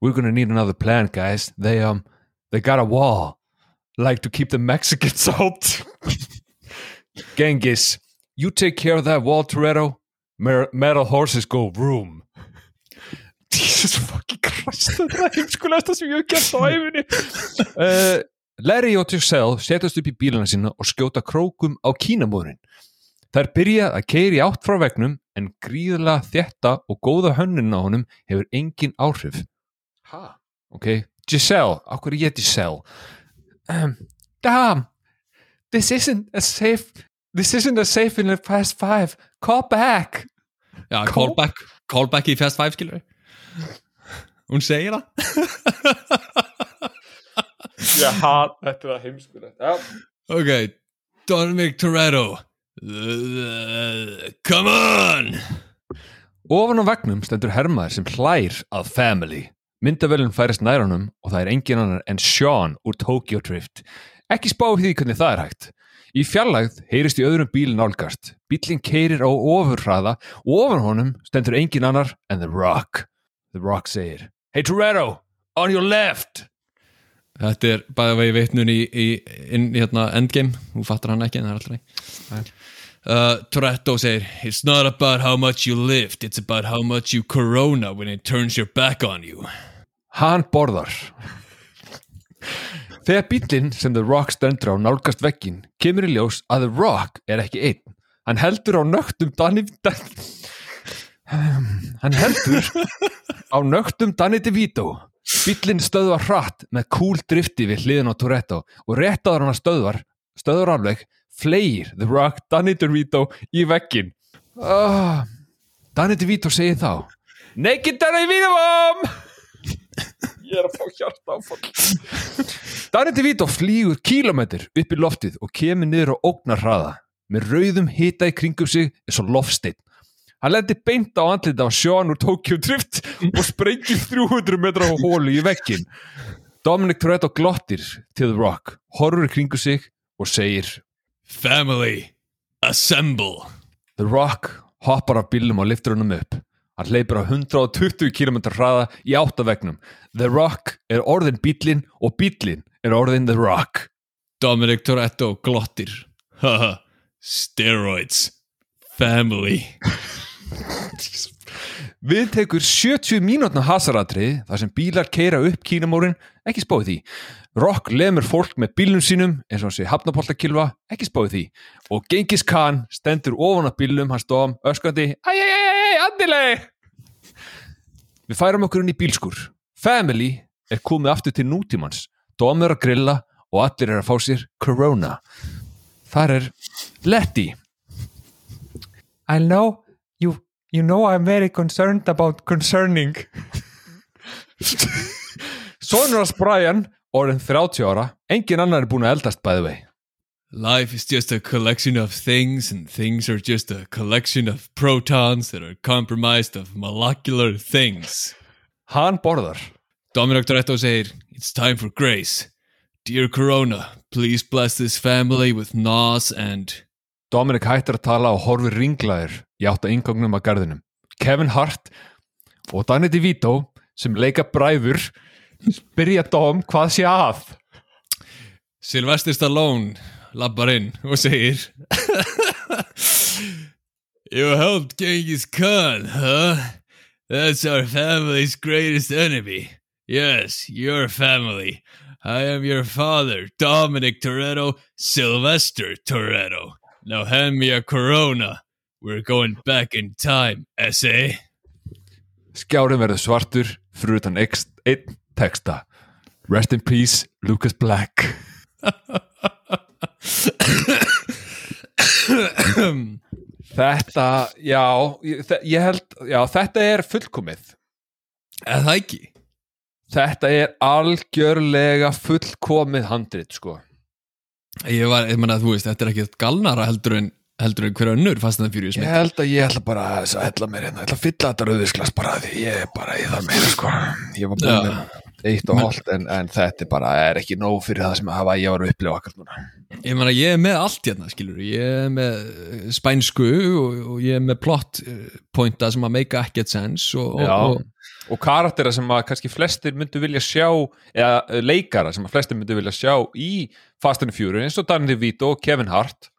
we're gonna need another plan, guys. They um, they got a wall, like to keep the Mexicans out. Genghis, you take care of that wall, Toretto. Mer- metal horses go room. Jesus fucking Christ, þetta er heimskulegasta sem ég hef gert á æfinni. Uh, Larry og Giselle setjast upp í bílana sína og skjóta krókum á kínamóðurinn. Þær byrja að keiri átt frá vegnum en gríðlega þétta og góða hönnun á honum hefur engin áhrif. Ha? Ok, Giselle, okkur ég Giselle? Um, damn, this isn't a safe, this isn't a safe in a fast five. Call back. Já, Call- callback. Callback í Fast Five, skilur Hún segir það. Já, þetta er það heimskulegt. Já. Ok, Dominic Toretto. Come on! Ofan á vegnum stendur hermaður sem hlær að family. Myndavölinn færist nær honum og það er engin annar en Sean úr Tokyo Drift. Ekki spá því hvernig það er hægt. Í fjarlægð heyrist í öðrum bíl nálgast. Bílinn keirir á ofurhraða og ofan honum stendur engin annar en The Rock. The Rock segir Hey Toretto, on your left! Þetta er bæða vegi vitnun í, í, í hérna, Endgame, hún fattar hann ekki en það er alltaf nei uh, Toretto segir It's not about how much you lift It's about how much you corona when it turns your back on you Hann borðar. Þegar bílinn sem The Rock stendur á nálgast veggin kemur í ljós að The Rock er ekki einn. Hann heldur á nögtum Danny... Dan... Hann heldur á nögtum Danny DeVito. Bílinn stöðvar hratt með cool drifti við hliðin á Toretto og rétt áður hann að stöðvar, stöðvar alveg, fleir The Rock Danny DeVito í veggin. Oh, Danny DeVito segir þá Naked Danny mom! Ég er að fá hjarta áfall Danny DeVito flýgur kílometr upp í loftið og kemur niður á ógnarhraða með rauðum hita í kringum sig eins og loftsteinn Hann lendi beint á andlita á Sean úr Tokyo Drift og sprengir 300 metra á hólu í veggin Dominic Toretto glottir til The Rock, horfur í kringum sig og segir Family Assemble. The Rock hoppar af bílum og liftur honum upp. Hann hleypur á 120 km hraða í áttavegnum The Rock er orðin bílinn og bílinn er orðin The Rock. Dominic Toretto glottir. Haha Steroids. Family Við tekur 70 mínútna hasaratri þar sem bílar keira upp kínamórin, ekki spáði því. Rock lemur fólk með bílnum sínum eins og sé hafnapoltakilva, ekki spáði því. Og Genghis Khan stendur ofan að bílnum hans dóm öskandi Æj, æj, æj, æj, andileg! Við færum okkur inn í bílskur. Family er komið aftur til nútímans. Dóm er að grilla og allir er að fá sér Corona. Þar er Letty. I know you you know I'm very concerned about concerning Sonur hans Brian orðin 30 ára engin annar er búin að eldast by the way Life is just a collection of things, and things are just a collection of protons that are compromised of molecular things. hann borðar Dominic Toretto segir, It's time for grace. Dear Corona, please bless this family with nos and... Dominic hættir að tala og horfir ringlaður í átt að ingangnum að garðinum Kevin Hart og Danny DeVito sem leika bræður spyrja Dom hvað sé að Sylvester Stallone labbar inn og segir You helped Genghis Khan, huh? That's our family's greatest enemy. Yes, your family. I am your father, Dominic Toretto, Sylvester Toretto. Now hand me a Corona. We're going back in time, S.A. Skjárin verður svartur fyrir utan einn texta Rest in peace, Lucas Black Þetta, já ég held, já, þetta er fullkomið Eða það ekki? Þetta er algjörlega fullkomið handrit, sko Ég var, ég menna að þú veist, þetta er ekki galnara heldur en, heldur en hver önnur Fast and the Furious Ég mynd. held að ég ætla bara að hella mér hérna, ég ætla að fylla þetta rauðisglas bara því ég er bara í það meira, sko. Ég var búin með eitt og hálft en, en þetta er bara er ekki nóg fyrir það sem að hafa ég var að upplifa akkur núna. Ég meina, ég er með allt hérna, skilur Ég er með eh, spænsku og, og ég er með plot eh, pointa sem að make ekkert sense og, og, og karaktera sem að kannski flestir myndu vilja sjá eða eh, leikara sem að flestir myndu vilja sjá í Fast and Furious eins og Danny DeVito og Kevin Hart.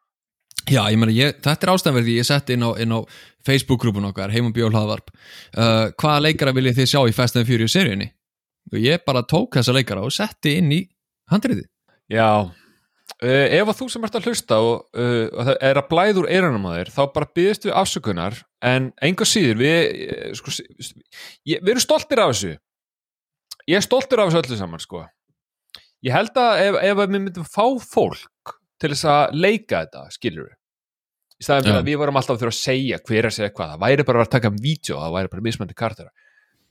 Já, ég meina, ég, þetta er ástæðanverði ég setti inn á, á Facebook-grúpun okkar heimum bjól hlaðvarp. Uh, hvaða leikara viljið þið sjá í Fast and Furious seríunni? Og ég bara tók þessa leikara og setti inn í handriði Já, uh, ef að þú sem ert að hlusta og, uh, og það er að blæður eyrunum á þér þá bara byggðist við afsökunar en einhver síður við eh, sko, ég, við erum stoltir af þessu. Ég er stoltir af þessu öllu saman sko. Ég held að ef, ef við myndum fá fólk til þess að leika þetta skilur við í staðin fyrir Já. að við vorum alltaf að þurfa að segja hver að segja hvað, það væri bara að taka um vídeo það væri bara mismandi kartera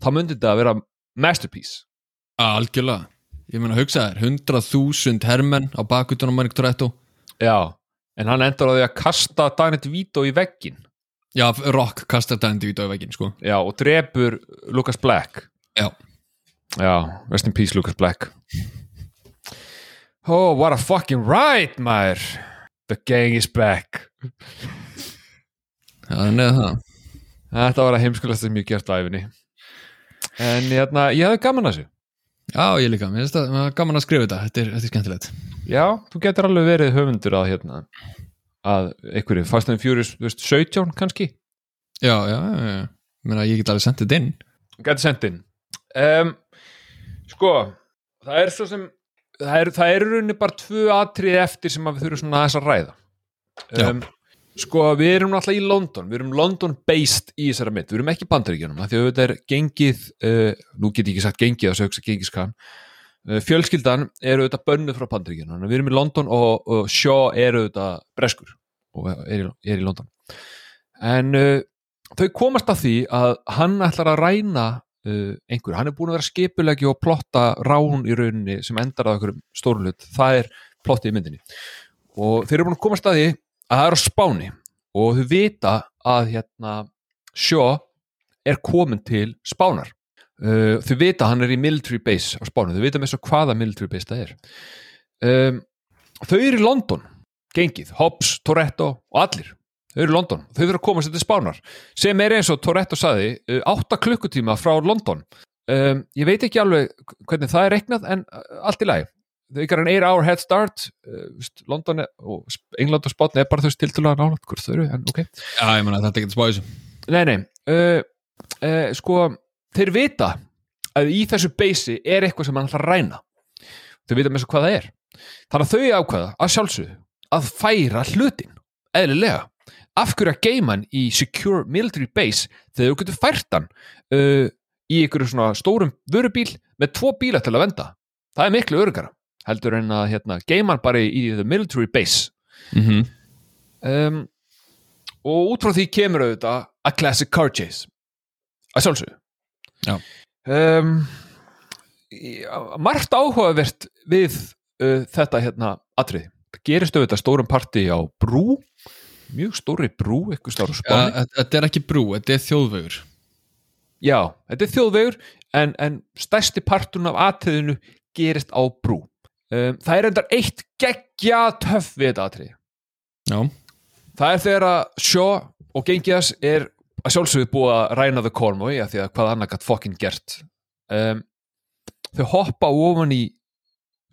þá myndi þetta að vera masterpiece. Algjörlega, ég meina, hugsa þér 100.000 hermenn á bakutunum Marik Toretto. Já, en hann endur á því að kasta Danny DeVito í veggin Já, Rock kastar dændi vít á veginn, sko. Já, og drepur Lucas Black. Já, Já, rest in peace Lucas Black. Oh, what a fucking right, maður. The gang is back. Þannig að það. Þetta var að heimskulast sem ég gert á æfinni En hérna, ég hefði gaman að þessu Já, ég líka, mér finnst það gaman að skrifa þetta, þetta er, þetta er skemmtilegt. Já, þú getur alveg verið höfundur að hérna að einhverju Fast and Furious, þú veist, 17 kannski? Já, já, já, meina, ég get alveg sendið inn. Gæti sendt inn. Um, Sko Það er svo sem Það er, það er rauninni bara tvö atrið eftir sem að við þurfum svona aðeins að ræða. Um, Sko við erum náttúrulega í London. Við erum London based í þessara mynd. Við erum ekki af Því að þetta er gengið uh, Nú get ég ekki sagt gengið að sögsa gengiskan. Uh, Fjölskyldan eru þetta bönnuð frá bandaríkjunum. Við erum í London og, og Shaw eru þetta breskur og er í, er í London. En uh, þau komast að því að hann ætlar að ræna uh, einhver, hann er búin að vera skipulegi og plotta rán í rauninni sem endar einhverjum stórum hlut, það er plottið í myndinni. Og þeir eru búin að komast að því að það er á Spáni og þau vita að hérna sjó er komin til Spánar. Uh, þau vita að hann er í military base á Spáni, þau vita með svo hvaða military base það er. Um, þau eru í London gengið, Hobbs, Toretto og allir þau eru í London, þau þurfa að komast til Spánar sem er eins og Toretto saði uh, 8 klukkutíma frá London. Um, ég veit ekki alveg hvernig það er reiknað en uh, allt í lagi þau ykkur en 8 hour head start veist, London og England og Spátni er bara þau stiltulega nálægt hvort þau eru, en ok. Já, ég meina, þetta er ekki að spá þessu. Nei, nei, uh, uh, sko þeir vita að í þessu beysi er eitthvað sem hann ætlar að ræna. Þau vita með svo hvað það er. Þannig að þau ákveða að sjálfsögðu að færa hlutin, eðlilega. Af hverju að geima hann í secure military base þegar þú getur fært hann uh, í einhverju svona stórum vörubíl með tvo bíla til að venda? Það er miklu örgara heldur en að hérna, geima hann bara í, the military base. Mm -hmm. um, og út frá því kemur auðvitað a classic car chase. Að sjálfsögðu. Já. um, margt áhugavert við uh, þetta hérna atrið það gerist auðvitað stórum parti á brú mjög stóri brú Þetta er ekki brú, þetta er þjóðvegur. Já, þetta er þjóðvegur en, en stærsti partun af atriðinu gerist á brú um, það er endar eitt geggja töff við þetta atrið Já, Það er þegar að sjó og gengiðas er að sjálfsögðu búið að ræna the Cornway af því að hvað annað gætt fokkin gert. Um, þau hoppa ofan í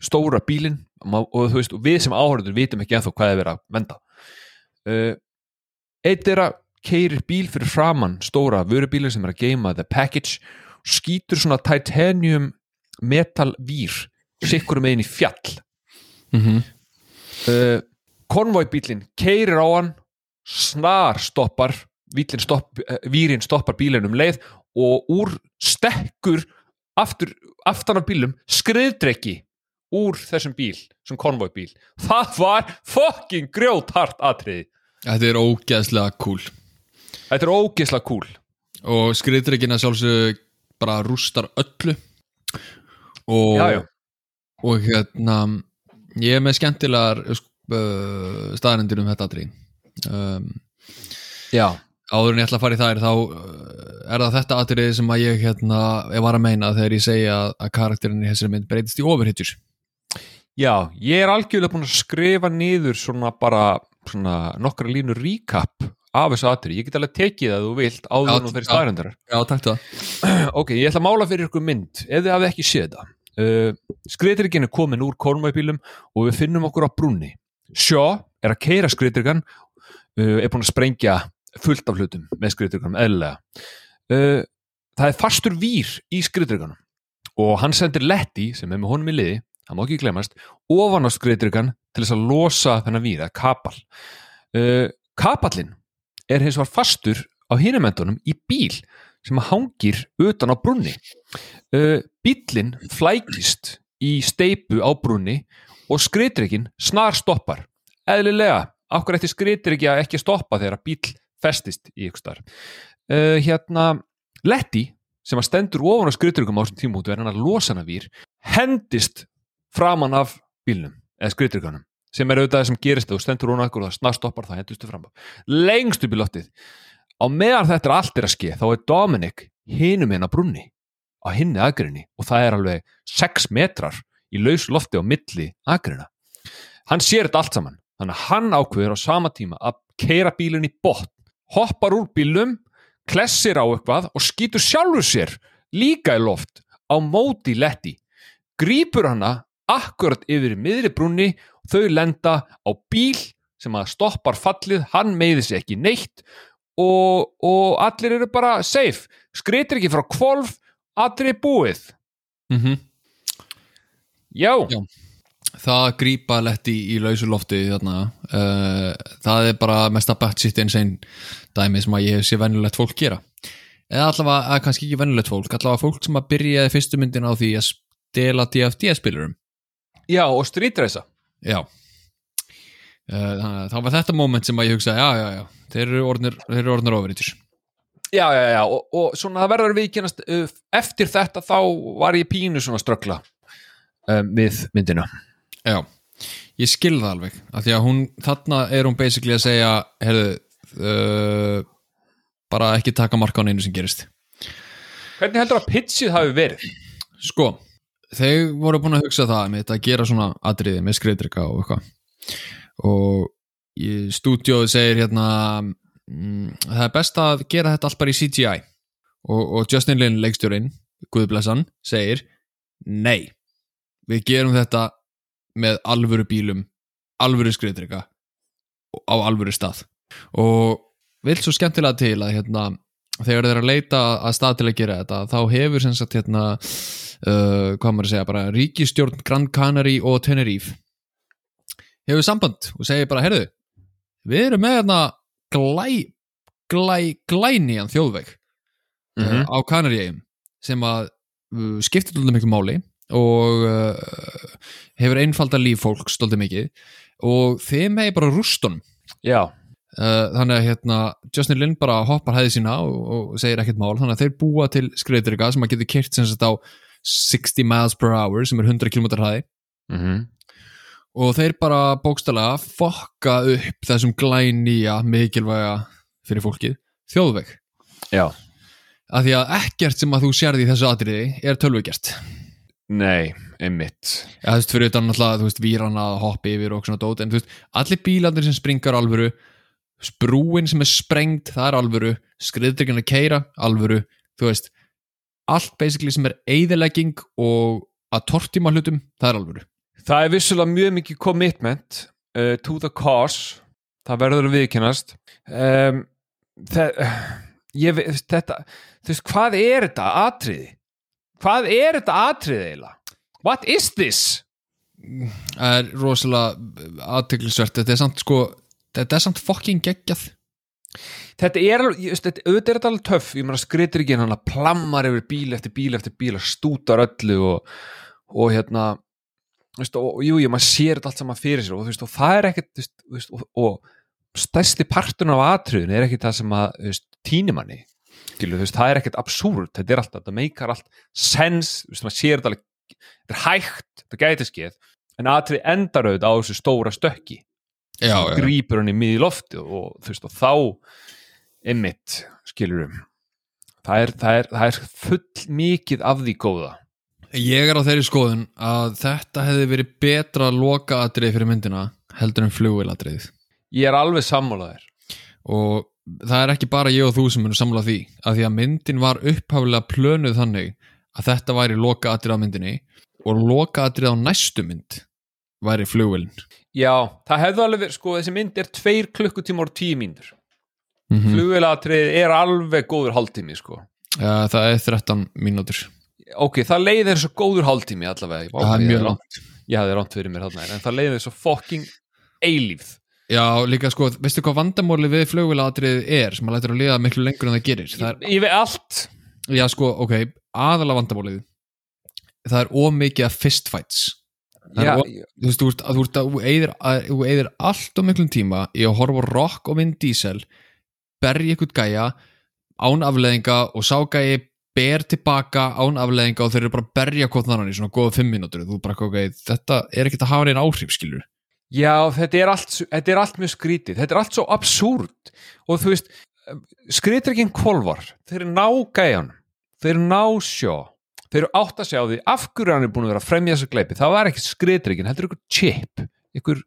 stóra bílinn og þú veist, og við sem áhörður vitum ekki ennþá hvað er verið að venda. Uh, eitt er að keirir bíl fyrir framann stóra vörubíli sem er að geima the package skýtur svona titanium metal vír sikkur megin í fjall. Mm -hmm. uh, konvóibílinn keirir á hann snar stoppar stopp, uh, vírin stoppar bílinn um leið og úr stekkur aftur, aftan af bílum skriðdreki úr þessum bíl sem konvóibíl það var fucking grjóthart atriði. Þetta er ógeðslega cool. Þetta er ógeðslega cool. Og skriðdreikina sjálfsög bara rústar öllu. Og, já, já. Og hérna ég er með skemmtilegar uh, staðarendir um þetta atrið um, já, áður en ég ætla að fara í þær þá uh, er það þetta atrið sem að ég hérna, ég var að meina þegar ég segja að, karakterin í þessari mynd breytist í overhitjur já, ég er algjörlega búin að skrifa niður svona bara svona nokkra línur recap af þessu atrið, ég get alveg tekið það þú vilt áður nú þeirri já. staðarendarar Já, takk það. Ok, ég ætla að mála fyrir ykkur mynd ef þið hafið ekki séð það uh, skriðdryggin er komin úr kormæbílum og við finnum okkur á brúnni. Shaw er að keira skriðdryggan uh, er búin að sprengja fullt af hlutum með skriðdrygganum, eðlilega. Uh, það er fastur vír í skriðdrygganum og hann sendir Letty sem er með honum í liði það má ekki glemast, ofan á skriðdryggan til þess að losa þennan vír, eða kapal uh, kapallin er hins var fastur á hinumendunum í bíl sem hangir utan á brunni uh, bílinn flækist í steipu á brunni og skriðdryggin snar stoppar. Eðlilega, okkur eftir ekki að stoppa þegar bíl festist í ykkur starf uh, hérna, Letty sem að stendur ofan á skriðdryggum á þessum tímútu er hann að losa hana vír hendist framan af bílnum eða skriðdrygganum sem er auðvitað sem gerist þú stendur ofan á ykkur og það snar stoppar það hendustu fram af lengst upp í loftið á meðan þetta er allt er að ske þá er Dominic hinum á brunni á hinni aðgrinni og það er alveg 6 metrar í laus lofti á milli aðgrina hann sér þetta allt saman þannig að hann ákveður á sama tíma að keira bílun í botn hoppar úr bílum klessir á eitthvað og skýtur sjálfur sér líka í loft á móti letti grípur hana akkurat yfir miðri brunni og þau lenda á bíl sem að stoppar fallið, hann meiði sig ekki neitt og, og allir eru bara safe, skreitir ekki frá kvolf, allir er búið. Mm -hmm. já, Já. Það grípa letti í lausu lofti þarna. Uh, það er bara mesta batshit insane dæmi sem að ég hef sé venjulegt fólk gera. Eða allavega, að kannski ekki venjulegt fólk allavega fólk sem að byrjaði fyrstu myndin á því að stela DFD-spilurum já og strítreisa Já að það var þetta moment sem að ég hugsaði já, já, já, þeir eru orðnir, þeir eru orðnir overhitjur já, já, já, og, og svona það verður viðkynast uh, eftir þetta þá var ég pínu svona ströggla um, við myndina. Já, ég skil það alveg af því að hún, þarna er hún basically að segja, heyrðu uh, bara ekki taka marka á neinu sem gerist. Hvernig heldur að pitchið hafi verið? Sko, þeir voru búin að hugsa það með þetta að gera svona atriði með skreitrika og eitthvað og í stúdíóðu segir hérna mm, það er best að gera þetta allt bara í CGI og, og Justin Lin leikstjórin, Guðblessan segir, nei við gerum þetta með alvöru bílum alvöru skreitrika á alvöru stað. Og vil svo skemmtilega til að hérna þegar þeir eru að leita að stað til að gera þetta þá hefur sem sagt hérna uh, hvað maður að segja, bara ríkistjórn Grand Canary og Tenerife hefur samband og segir bara, herðu við erum með hérna glæ, glæ, glænían þjóðveg Mm uh, á Kanaríum sem að uh, skiptir stoltið miklu máli og uh, hefur einfalda líf fólk stoltið mikið og þeim hefur bara rústunum. Já, Uh, þannig að hérna Justin Lin bara hoppar hæði sína og, og segir ekkert mál, þannig að þeir búa til skreitrika sem að getur kert sem sagt á 60 miles per hour sem er 100 km hæði mm og þeir bara bókstælega fokka upp þessum glænýja mikilvæga fyrir fólkið þjóðveg, já. Af því að ekkert sem að þú sérði í þessu atriði er tölvugjert nei, einmitt. Já, þú veist, fyrir utan náttúrulega, þú veist, víran að hoppa yfir og svona dót, en þú veist, allir bílandir sem springar alvöru, sprúin sem er sprengt, það er alvöru, skriðdryggin að keira, alvöru, þú veist, allt basically sem er eyðilegging og að tortíma hlutum, það er alvöru. Það er vissulega mjög mikið commitment uh, to the cause það verður að viðkennast um, þetta, þú veist, hvað er þetta atriði? Hvað er þetta atriði eiginlega? What is this? það er rosalega aðteglisvert þetta er samt sko þetta er samt fucking geggjað Þetta er alveg, auðvitað er þetta alveg töff, ég meina skritir ekki hann að plammar yfir bíl eftir bíl eftir bíl og stútar öllu og, og hérna, veist, og, og jú, jú, maður sér þetta allt saman fyrir sér og veist, og það er ekkert, veist, og, og stærsti partun af atriðin er ekki það sem að, tínimanni, það er ekkert absúrt, þetta er alltaf, þetta meikar allt sens, þú veist, maður sér þetta alveg, þetta er hægt, þetta gæti skeið, en atrið endar auðvitað á þessu stóra stökki. Já, já. grýpur hann í miði lofti og þú veist og þá einmitt skilurum það er, það, er, það er full mikið af því góða ég er á þeirri skoðun að þetta hefði verið betra lokaatrið fyrir myndina heldur en flugvélatrið ég er alveg sammálaðir og það er ekki bara ég og þú sem munum samla því að því að myndin var upphaflega plönuð þannig að þetta væri lokaatrið á myndinni og lokaatrið á næstu mynd væri flugvélin. Já, það hefði alveg verið, sko þessi mynd er tveir klukkutíma og tíu mínútur. Mm -hmm. flugvélatrið er alveg góður hálftími sko. Ja, það er 13 mínútur ok, það leiðir svo góður hálftími allavega Vá, það er ég mjög langt rangt- ég hefði ránt fyrir mér þarna en það leiðir svo fucking eilífð. Já, líka sko, veistu hvað vandamáli við flugvélatrið er sem að lætur að liða miklu lengur en það gerir? Það er, ég veit allt. Já, sko, ok, aðalega vandamálið það er ómikið af fistfights Það er já, of- þú veist, þú að þú að þú að, þú eyðir allt og miklum tíma í að horfa rock og Vin Diesel berja ykkur gæja án afleðinga og sá gæji ber tilbaka án afleðinga og þeir eru bara að berja hvort þannig í svona góða fimm mínútur. Þú bara, ok, þetta er ekkert að hafa neina áhrif skilur Já, þetta er, allt, þetta er allt mjög skrítið, þetta er allt svo absúrt og þú veist, skrítir ekki einn kvolvar, þeir eru ná gæjan, þeir eru ná sjó, þeir eru átt að sjá því af hverju hann er búin að vera að fremja þessu gleipi, það var ekki skrítir ekki, heldur ykkur chip, ykkur,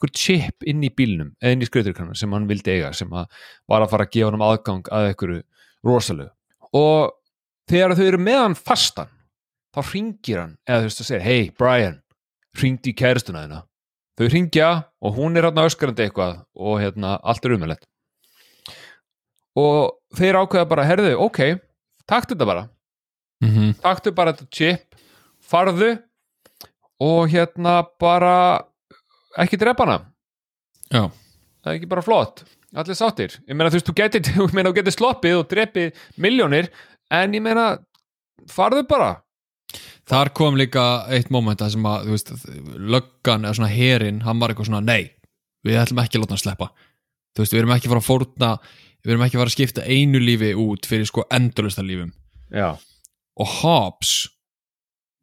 ykkur chip inn í bílnum, eða inn í skrítir sem hann vildi eiga, sem að var að fara að gefa hann aðgang að ykkur rosalegu og þegar þau eru með hann fastan, þá ringir hann, eða þú veist að segja, hey Brian, ringdi í kæristuna þina þau ringja og hún er hérna öskarandi eitthvað og hérna allt er umhverlegt og þeir ákveða bara, herðu, ok taktu þetta bara, mm -hmm. taktu bara þetta chip farðu og hérna bara ekki drepa hana, Já, það er ekki bara flott. Allir sáttir, ég meina þú veist, þú getur sloppið og drepið miljónir, en ég meina farðu bara. Þar kom líka eitt moment að sem að, þú veist, löggan eða svona herin, hann var eitthvað svona, nei við ætlum ekki að láta hann sleppa. Þú veist, við erum ekki að fara að fórna við erum ekki að fara að skipta einu lífi út fyrir sko endurlista lífum. Já, og Hobbs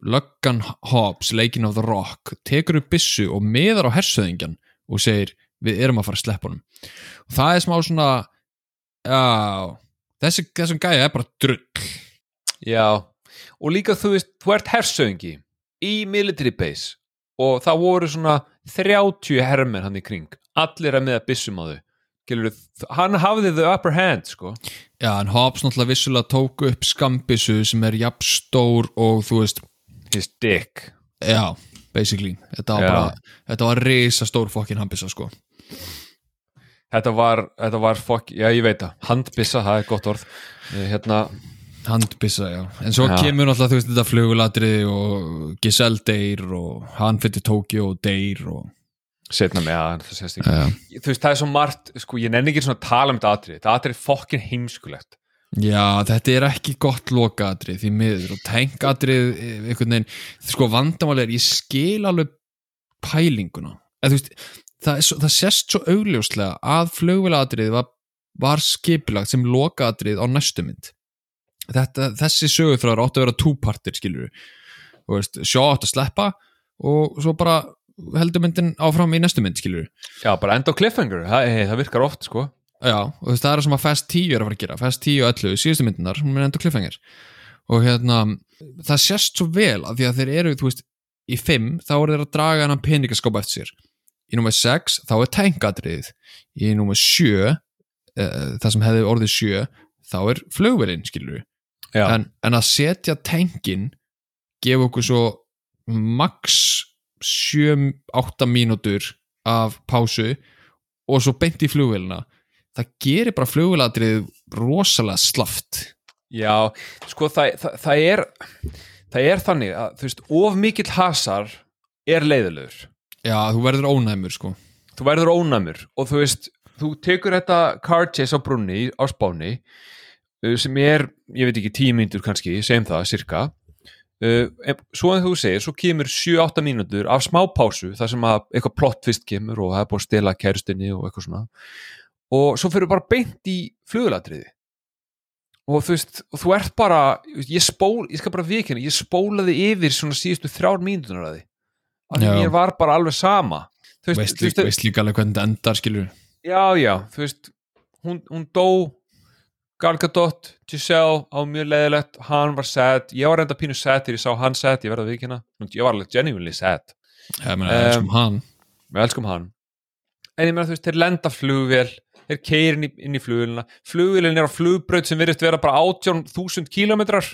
löggan Hobbs, leikin of the Rock tekur upp byssu og meðar á hersöðingjan og segir, við erum að fara að sleppa honum. Og það er smá svona já þessi, þessum gæja er bara drull. Já. Og líka þú veist, þú ert hersöðingi í military base og það voru svona 30 hermenn hann í kring, allir að með að byssum á þau. Gilur, hann hafði the upper hand sko. Já, en Hobbs náttúrulega vissulega tók upp skambissu sem er jafn stór og þú veist, his dick. Já, basically. Þetta var bara, þetta var risa stór fokkin hambissa sko þetta var, þetta var fokk, já ég veit það. Handbissa, það er gott orð. Eh, hérna, handbissa, já, en svo Já. kemur náttúrulega þú veist þetta fluguladrið og Giselle deyr og hann fyrir Tókjó og deyr og setna með að það sést ekki. Þú veist, það er svo margt, sko, ég nenni ekki svona að tala um þetta atrið, þetta atrið er fokkin heimskulegt. Já, þetta er ekki gott lokaadrið því miður. Og tengadrið einhvern veginn, sko vandamál er ég skil alveg pælinguna. En þú veist, það, svo, það sést svo augljóslega að flugvéladrið var, var skipilagt sem lokaadrið á næstu mynd. Þetta, þessi sögurþráður átti að vera túpartir skilur við sjá átti að sleppa og svo bara heldur myndin áfram í næstu mynd skilur já, bara enda á cliffhanger, það, hey, það virkar oft sko. Já, og það er það sem að Fast 10 er að fara að gera. Fast 10 og 11, síðustu myndinar hún er enda kliffengir og hérna, það sést svo vel að því að þeir eru, þú veist í 5, þá eru þeir að draga hennan peningaskópa eftir sér í nummer 6, þá er tangadrið í nummer 7 uh, það sem hefði orðið 7 þá er flugvelin, skilur já, en, en að setja tankin gefa okkur svo max 7-8 mínútur af pásu og svo beint í flugvelina það gerir bara flugvéladrið rosalega slaft. Já, sko það, það, það er það er þannig að þú veist, of mikill hasar er leiðilegur já, þú verður ónæmur sko. Þú verður ónæmur og þú veist, þú tekur þetta car chase á brunni á spáni uh, sem er, ég veit ekki, tíu mínútur kannski, segjum það, cirka uh, svo en þú segir, svo kemur 7-8 mínútur af smá pásu þar sem að eitthvað plott fyrst kemur og það er búið að stela kæristinni og eitthvað svona. Og svo fyrir bara beint í flugulatriði. Og þú veist, og þú ert bara ég spól, ég skal bara vikina, ég spólaði yfir svona síðustu þrjár mínútunar að því Já. mér var bara alveg sama. Þú veist, veist, þú veist, líka alveg hvernig þetta endar skilur já, já, þú veist hún, hún dó Gal Gadot, Giselle á mjög leiðilegt, hann var sad. Ég var reynda pínu sad þegar ég sá hann sad, ég verða vikina ég var alveg genuinely sad. Ég meina, Um, um, hann. við elskum hann. En ég meina þú veist, þeir lenda flugvél þeir keir inn í, inn í flugvélina. Flugvélin er á flugbraut sem virðist vera bara 18.000 kilometrar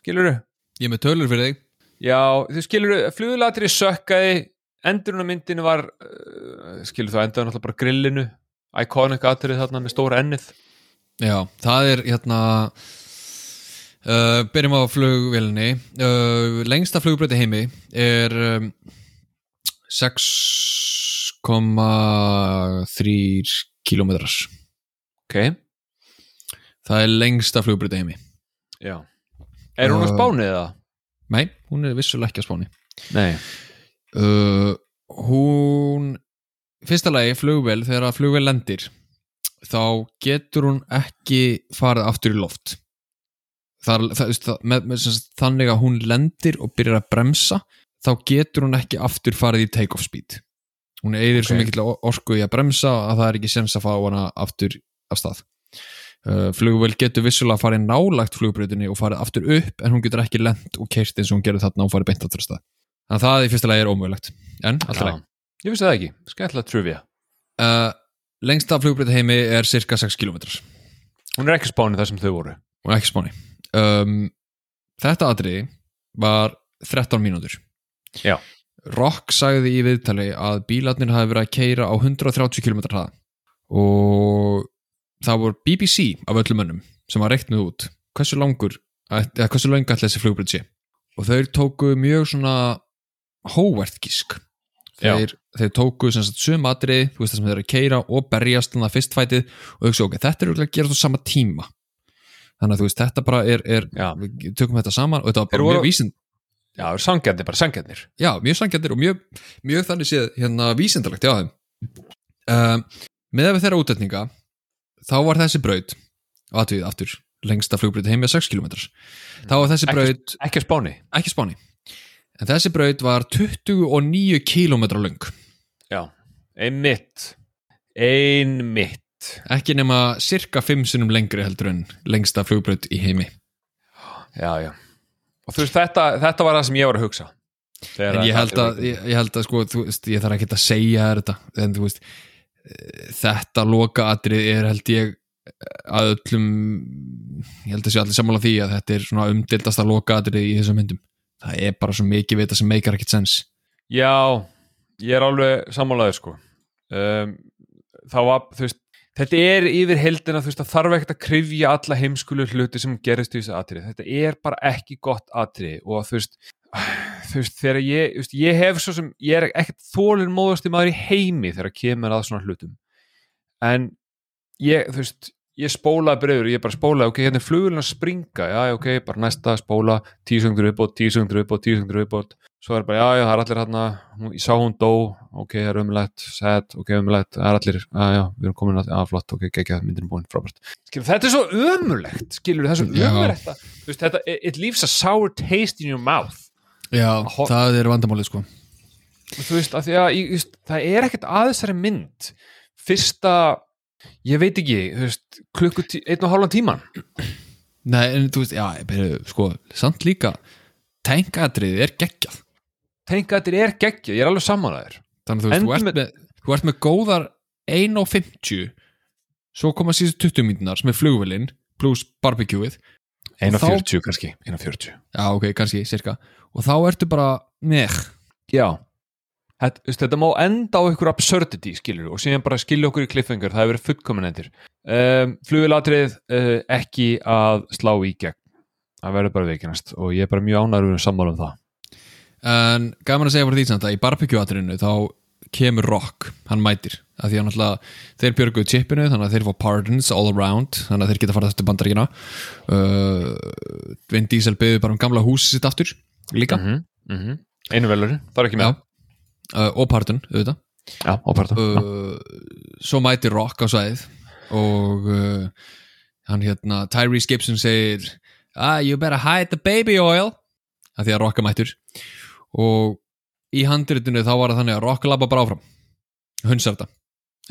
skilur ég er með tölur fyrir þig Já, þú skilur, flugulatir í sökkaði endurinn á myndinu var uh, skilur þú endaði náttúrulega bara grillinu iconic atrið þarna með stóra ennið. Já, það er hérna uh, byrjum á flugvélinni. Uh, lengsta flugbröti heimi er um, 6,3 kilometrar Ok, það er lengsta flugbröti heimi. Já. Er hún á Uh, spánið eða? Nei, hún er vissulega ekki á spáni. Nei. Uh, hún fyrsta lagi flugvél þegar að flugvél lendir þá getur hún ekki farið aftur í loft. Það, það, það, með, með, sagt, þannig að hún lendir og byrjar að bremsa þá getur hún ekki aftur farið í take-off speed. Hún eigðir svo Ok. mikill orku í að bremsa að það er ekki sens að fá hana aftur af stað uh, flugvél getur vissulega farið nálagt flugbreytinni og farið aftur upp en hún getur ekki lent og keirt eins og hún gerir þarna og farið beint aftur af stað. Þannig að það í fyrsta lagi er ómögulegt. En alltaf Já. Ég vissi það ekki, skemmtilega trivia. Uh, lengsta flugbreyta heimi er cirka 6 km Hún er ekki á spánið þar sem þau voru. Og ekki spáni. Um, þetta atriði var 13 mínútur. Já. Rock sagði í viðtali að bílarnir hafi verið að keira á 130 km hraða. Og það voru BBC af öllum mönnum sem var reiknuð út hversu langur eða hversu langa ætla þessi flugbreyt sé. Og þeir tóku mjög svona hóvert gísk Já. þeir, þeir tóku sem sagt sum atriði, þú veist það sem þeir eru að keira og berjast þannig að fyrstfætið og hugsa ok, þetta er örugglega að gera á sama tíma. Þannig að þú veist, þetta bara er, er Já. við tökum þetta saman og þetta var bara mjög vísind Já, sangjarnir, bara sangjarnir já, mjög sangjarnir og mjög, mjög þannig séð hérna vísindalegt, já. Um, með við þeirra útætninga þá var þessi braut aðtöðið aftur, lengsta flugbraut heim með 6 km þá var þessi braut Ekki spáni? Ekki spáni. En þessi braut var 29 km löng. Já, einmitt Einmitt. Ekki nema cirka 5 sinnum lengri heldur en lengsta flugbraut í heimi. Já, já. Og þú veist, þetta, þetta var það sem ég var að hugsa. En ég held að, ég, ég held að sko, þú veist, ég þarf ekki að segja þetta. En þú veist þetta lokaatrið er held ég að öllum ég held að sé allir sammála því að þetta er svona umdildasta lokaatrið í þessum myndum. Það er bara svo mikið vita sem meikar ekkert sens. Já, ég er alveg sammálaður sko. Um, þá var, þú veist þetta er yfir heldina, þú veist, það þarf ekkert að krifja alla heimskulu hluti sem gerist í þessu atrið, þetta er bara ekki gott atrið og þú veist þú veist, þegar ég, þú veist, ég hef svo sem ég er ekkert þólinn móðasti maður í heimi þegar kemur að svona hlutum. En ég, þú veist ég spólaði breyður, ég bara spólaði ok, hérna er flugulinn að springa, já, ok, bara næsta spóla, tíu sekundur uppbót, tíu sekundur uppbót tíu sekundur uppbót, svo er bara, já, já, það er allir hérna, ég sá hún dó. Ok, það er umlætt, sad, ok, umlætt það er allir, já, já, við erum komin að, já, flott ok, geggjað, myndin búin, frábært. Skilur, þetta er svo ömulegt, skilur, það er svo að, þú veist, þetta, it leaves a sour taste in your mouth já, það er vandamálið sko. Þú veist, að að ég, just, það er ekkert að þessari mynd. Fyrsta ég veit ekki, veist klukkutí, einn og hálfan tíman. Nei, en þú veist, já, byrju, sko samt líka, tenkatriði er geggjað. Þetta er geggjað, ég er alveg sammálaður þannig að þú veist, þú ert, með, þú ert með góðar 1.50 svo koma síðust 20 mínunar sem er flugvélinn pluss barbecueið 1.40 kannski, 1.40 já ok, kannski, cirka og þá ertu bara, neð já, þetta, veist, þetta má enda á ykkur absurdity skilur og síðan bara skilja okkur í cliffhanger það hefur verið fullkomin endur um, flugilatrið uh, ekki að slá í gegn. Það verður bara veikinast og ég er bara mjög ánægur um sammála um það. En gaman að segja fyrir því samt að í barbecue-atrinu þá kemur Rock, hann mætir. Af því að náttúrulega þeir björguðu chipinu þannig að þeir fá pardons all around þannig að þeir geta farið eftir bandaríkina uh, Vin Diesel byggði bara um gamla húsi sitt aftur líka. Mm -hmm. einu velur, það er ekki með. Uh, og pardon, auðvitað. Já, óparta uh, svo mætir Rock á svæðið og uh, hann hérna Tyrese Gibson segir ah, you better hide the baby oil. Af því að Rock er mættur. Og í handritinu þá var það þannig að Rock labba bara áfram. Hunsar þetta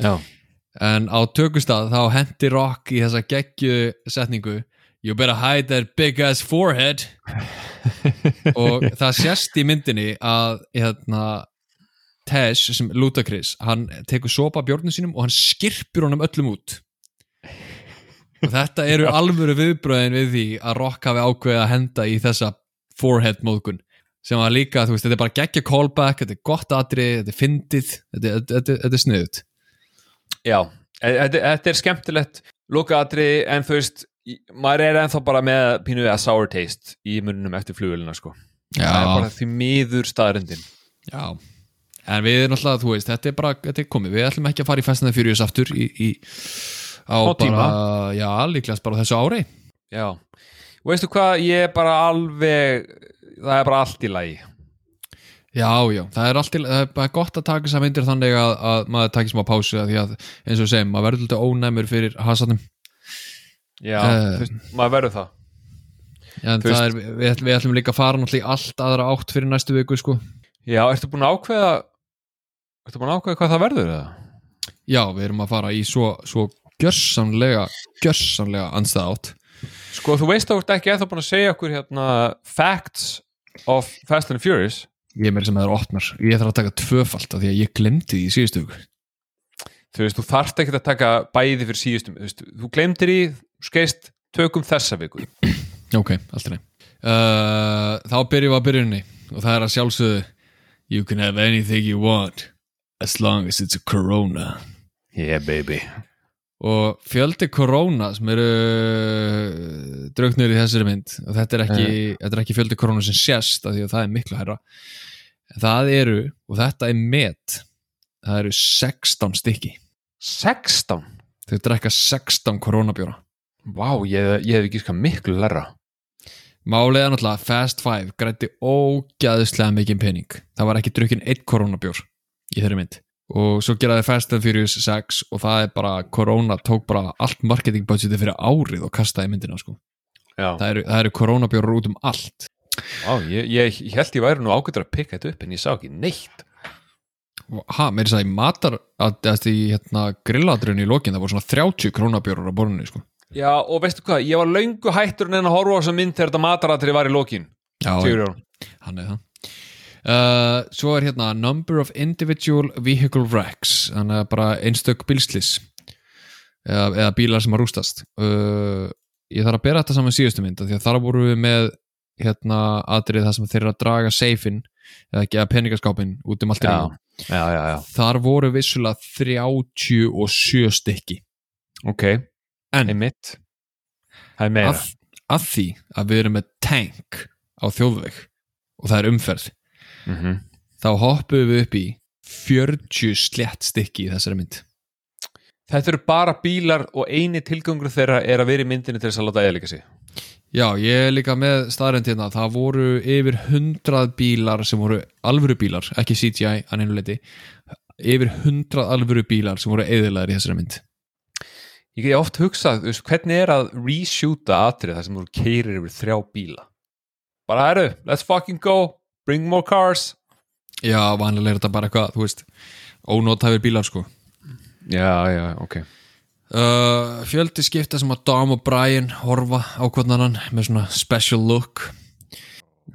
Já, en á tökustað þá hendi Rock í þessa geggju setningu you better hide that big ass forehead. Og það sést í myndinni að hérna Tesh sem Ludacris hann tekur sopa bjórnum sínum og hann skirpur honum öllum út. Og þetta eru alvöru viðbröðin við því að Rock hafi ákveðið að henda í þessa forehead móðgun sem var líka, þú veist, þetta er bara geggja callback þetta er gott atrið, þetta er fyndið þetta, þetta, þetta, þetta er sniðut Já, e- þetta, þetta er skemmtilegt lokaatri en þú veist maður er ennþá bara með pínu að sour taste í mununum eftir flugulina sko. það er bara því miður staðrendin Já, en við erum alltaf, þú veist, þetta er bara, þetta er komið, við ætlum ekki að fara í and the Furious aftur í, í á tíma. bara, já, líklegast bara þessu ári. Já, veistu hvað ég er bara alveg það er bara allt í lagi. Já, já, það er alltaf, það er bara gott að taka þessar myndir þannig að, að maður takir smá pásu að því að, eins og segjum, maður verður alltaf ónæmur fyrir hasarnum, Já, þú veist, maður verður það. en Þú það er, við, við ætlum líka að fara náttúrulega í allt aðra átt fyrir næstu viku, sko. Já, ertu búin að ákveða ertu búin að ákveða hvað það verður eða? Já, við erum að fara í svo, svo gjörsamlega, gjörsamlega anstæða átt. Sko, þú veist að þú ert ekki eða búin að segja okkur hérna facts of Fast and Furious? Ég er meira sem að það er opnar, ég þarf að taka tvöfalt af því að ég glemdi því í síðustu viku. Þú veist, þú þarft ekki að taka bæði fyrir síðustum, þú veist, þú glemdir í skeist tökum þessa viku. Ok, allt er nei uh, Þá byrjum við að byrjunni og það er að sjálfsögðu You can have anything you want as long as it's a corona. Yeah baby og fjöldi korona sem eru uh, draugnir í þessari mynd og þetta er ekki, þetta er ekki fjöldi korona sem sést af því að það er miklu herra það eru, og þetta er met það eru 16 stykki 16? þau drekka 16 koronabjóra Vá, ég, ég hef ekki skað miklu lærra Málið er náttúrulega Fast Five grætti ógæðislega mikið pening. Það var ekki drukkin eitt koronabjór í þeirri mynd. Og svo geraði Fast and Furious 6 og það er bara, korona tók bara allt marketing budgetið fyrir árið og kastaði myndina sko. Já, Það eru, eru koronabjórar út um allt. Vá, ég, ég, ég held ég væri nú ágættur að pikka þetta upp en ég sá ekki neitt Ha, mér er það í matar að þetta í hérna, grilladrunni í lokin það voru svona 30 koronabjórar á borunni sko. Já, og veistu hvað, ég var löngu hættur en að horfa á þessa mynd þegar þetta mataratri var í lokin Já, hann er það. Uh, svo er hérna number of individual vehicle wrecks þannig að bara einstök bílslis eða, eða bílar sem að rústast. Uh, ég þarf að bera þetta saman síðustu mynd því að þar voru við með hérna atrið það sem þeir eru að draga seifin eða ekki að peningaskápin út um allt í já, þar voru vissulega 37 stykki. Ok, en einmitt. Það er meira. að, að því að við erum með tank á þjóðveg og það er umferð mm þá hoppuðum við upp í 40 slett stykki í þessari mynd. Þetta eru bara bílar og eini tilgangur þeirra er að vera í myndinni til þess að láta eðlika sig. Já, ég er líka með staðrænt hérna. Það voru yfir 100 bílar sem voru alvöru bílar, ekki CGI að einu leiti, yfir 100 alvöru bílar sem voru eðilaðir í þessari mynd. Ég geti oft hugsað, veist, hvernig er að reshoota atrið þar sem þú keirir yfir þrjá bíla? Bara herru, let's fucking go Bring more cars. Já, vanlega er þetta bara eitthvað, þú veist ónótæfir bílar sko. Já, já, ok. Uh, Fjöldi skipta sem að Dom og Brian horfa á hvernig annan með svona special look.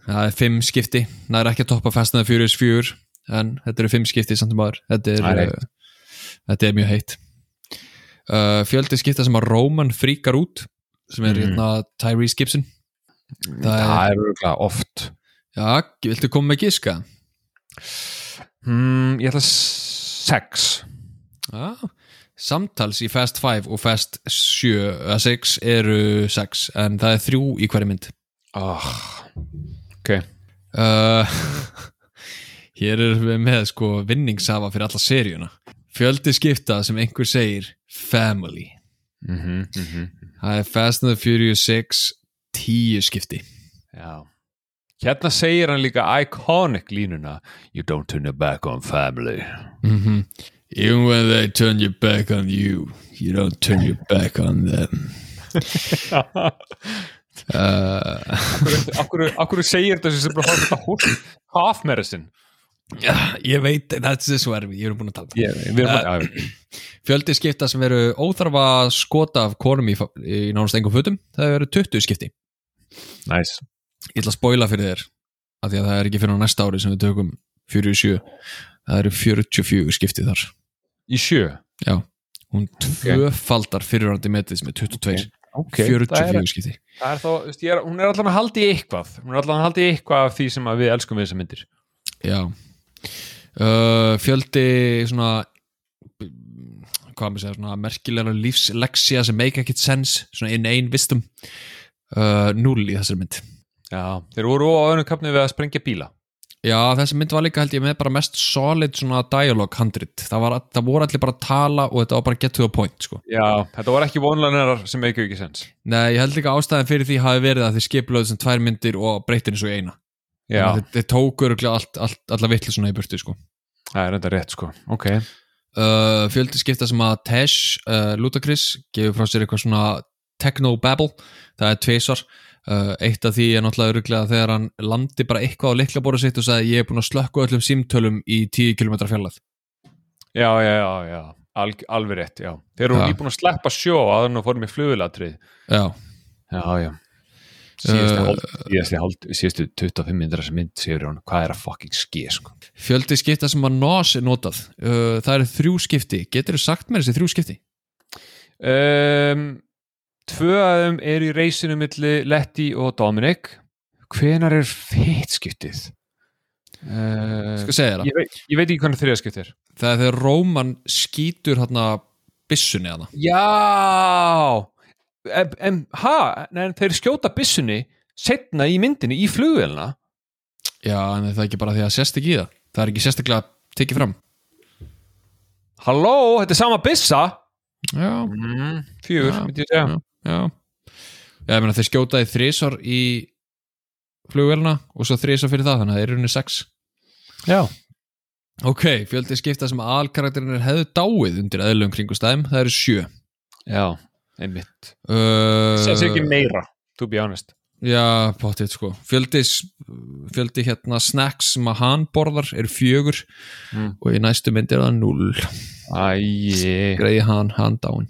Það er fimm skipti. Það er ekki að toppa the Furious 4 en þetta eru fimm skipti samt um aður þetta er, er uh, þetta er mjög heitt. Uh, Fjöldi skipta sem að Roman fríkar út sem er Mhm. hérna Tyrese Gibson. Það er, Það er örgulega oft já, viltu koma með giska? hmm, ég ætla sex. Já, samtals í Fast 5 og Fast 7 að 6 eru 6 en það er þrjú í hverju mynd. Oh. ok. Uh, Hér erum við með sko vinningshafa fyrir alla seríuna. Fjöldi skipta sem einhver segir Family. Mm -hmm, Það er Fast and the Furious 6 tíu skipti. Já Hérna segir hann líka iconic línuna You don't turn your back on family. Mm Even when they turn your back on you you don't turn your back on them. Uh, Akkur, akkur segir þetta sem bara þetta hús half medicine. Já, ég veit, þetta er svo erfi, ég er búin að tala. Yeah, við erum bara uh, Fjöldi skipta sem veru óþarfa skota af konum í, í nánast engum fötum, það veru 20 skipti. Nice Ég ætla að spoila fyrir þér af því að það er ekki fyrir á næsta ári sem við tökum 47, það eru 44 skipti þar. Í sjö? Já, hún tvöfaldar fyrirvændi metið sem er 22 okay. 44 er, skipti. Það er þá, veist, er, Hún er allan að haldi eitthvað. Hún er allan að haldi eitthvað af því sem við elskum við þessar myndir. Já. Uh, Fjöldi svona hvað maður segja, svona merkilega lífsleksja sem make ekkit sense svona in ein vistum uh, null í þessari mynd Já, þeir voru á öðrum kapni við að sprengja bíla. Já, þessi mynd var líka held ég með bara mest solid svona dialog handrit það, var, það voru allir bara að tala og þetta var bara get to the point sko. Já, þetta voru ekki vonlanerar sem make ekki sens Nei, ég held líka ástæðan fyrir því hafi verið að þeir skipilöðu sem tvær myndir og breytin eins og eina. Já, þeir, þeir tóku öruglega allt, allt, alla vittlu svona í burtu sko. það er enda rétt sko. Ok, uh, fjöldi skipta sem að Tesh uh, Ludacris gefur frá sér eitthvað svona techno-babble, það er tveisvar uh, eitt af því er náttúrulega öruglega þegar hann landi bara eitthvað á liklaboru sitt og sagði ég er búin að slökku öllum símtölum í 10 km fjarlæð já, já, já, já. Al, Alveg rétt, já. Þeir eru Já. nýbúin að sleppa sjó að hann fórum í flugulatrið. Já, Já, já. Síðustu, uh, síðustu, hálf, síðustu 25 myndir sem mynd séur hún, hvað er að fucking ske sko. fjöldi skipta sem að NOS er notað. Uh, það eru þrjú skipti, getur þú sagt mér þessi þrjú skipti? um, Tvö af þeim er í reysinu milli Letty og Dominic. Hvenar er fitskiptið? Uh, Skal segja þér það. ég, veit, ég veit ekki hvernig þriðaskiptið er. Það er þegar Róman skýtur hérna byssunni hana. Já! En, en, ha, en þeir skjóta byssunni setna í myndinni, í flugvelna Já, en það er ekki bara því að sést ekki í það. Það er ekki sérstaklega tekið fram. Halló, þetta er sama byssa? Já, mm, Fjör, Já, myndi ég segja. Já, já. Já, ég meina þeir skjótaði þrísvar í flugvelna og svo þrísvar fyrir það, þannig að það er unni sex. Já, Ok, fjöldi skipta sem alkarakterin er hefðu dáið undir eðlum kringustæðum, það eru sjö. Já, einmitt. Uh, Sér sér ekki meira, to be honest. Já, potið sko. Fjöldi, fjöldi hérna snacks sem að hann borðar er fjögur Mm. og í næstu mynd er það null Æi. Greiði hann, hann dáin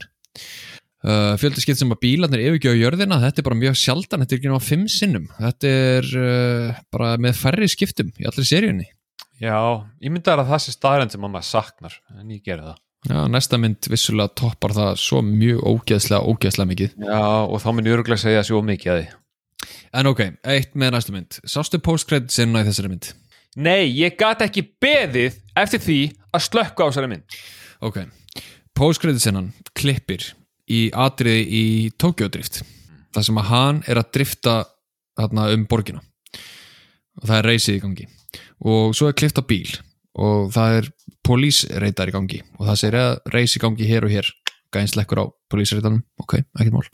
uh, fjöldi skipt sem að bílarnir yfirgjöðu jörðina, þetta er bara mjög sjaldan þetta er ekki náttúrulega fimm sinnum. Þetta er uh, bara með færri skiptum í allri seríunni. Já, ég myndi að það sé staðrænd sem mamma saknar en ég geri það. Já, næsta mynd vissulega toppar það svo mjög ógeðslega, ógeðslega mikið. Já, og þá myndi ég örgulega segja svo mikið að því. En ok, eitt með næstu mynd. Sástu post-credit sinna í þessari mynd? Nei, ég gat ekki beðið eftir því að slökka á þessari mynd. Ok, post-credit sinnan klippir í atriði í Tokyo Drift þar sem að hann er að drifta þarna um borgina. Og það er reysið í gangi. Og svo er klippt á bíl og það er polísreitar í gangi. Og það segir að reys í gangi hér og hér. Gæðins lekkur á polísreitanum. Ok, ekkert mál,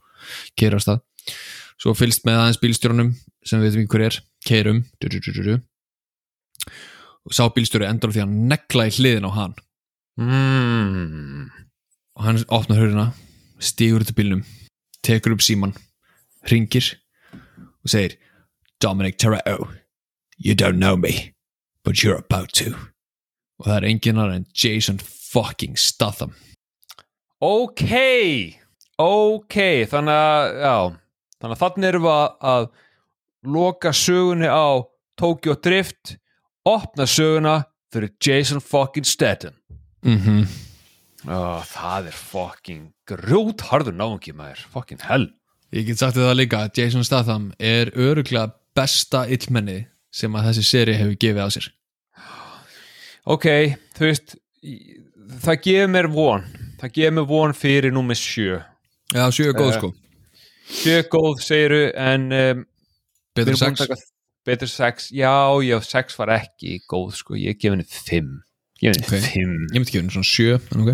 keira á stað. Svo fylgst með aðeins bílstjórnum sem við veitum ekki hver er, keirum. Du, du, du, og sá bílstjóri endur því að negla í hliðin á hann. Mm. og hann opnar höruna stígur út í bílnum tekur upp síman, ringir og segir Dominic Toretto you don't know me but you're about to. Og það er enginn annar en Jason fucking Statham. Ok Ok, þannig að já, þannig að þannig erum við að, loka sögunni á Tokyo Drift opna söguna fyrir Jason fucking Statham. Mm -hmm. Oh, Það er fucking grjótharður náungi maður, fucking hell. Ég get sagt það líka Jason Statham er öruglega besta illmenni sem að þessi seri hefur gefið á sér. Ok, þú veist það gefur mér von. Það gefur mér von fyrir númer sjö. Já, sjö er góð Eh, sko. sjö góð segiru en um, Betur sex. betur sex, já, já, sex var ekki góð sko, ég gef henni fimm ég gef henni Ok. fimm. Ég myndi ekki henni svona sjö en ok.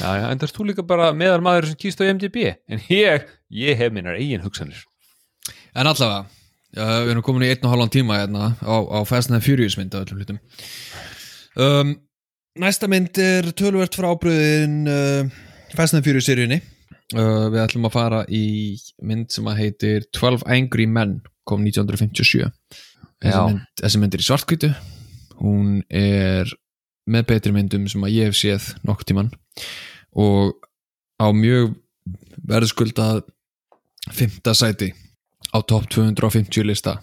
Já, já, en það er þú líka bara meðal maður sem kýst á MDB en ég, ég hef minnar eigin hugsanir. En allavega, uh, við erum komin í einn og halvan tíma hérna á, á Fast and Furious mynd á öllum hlutum. Um, Næsta mynd er tölvert frá ábröðin uh, Fast and Furious seríunni. Uh, Við ætlum að fara í mynd sem að heitir 12 Angry Men kom 1957 Þessi Já. mynd, þessi mynd er í svartkvítu Hún er með betri myndum sem að ég hef séð nokkuð tíman og á mjög verðskuldað fymta sæti á topp 250 lista.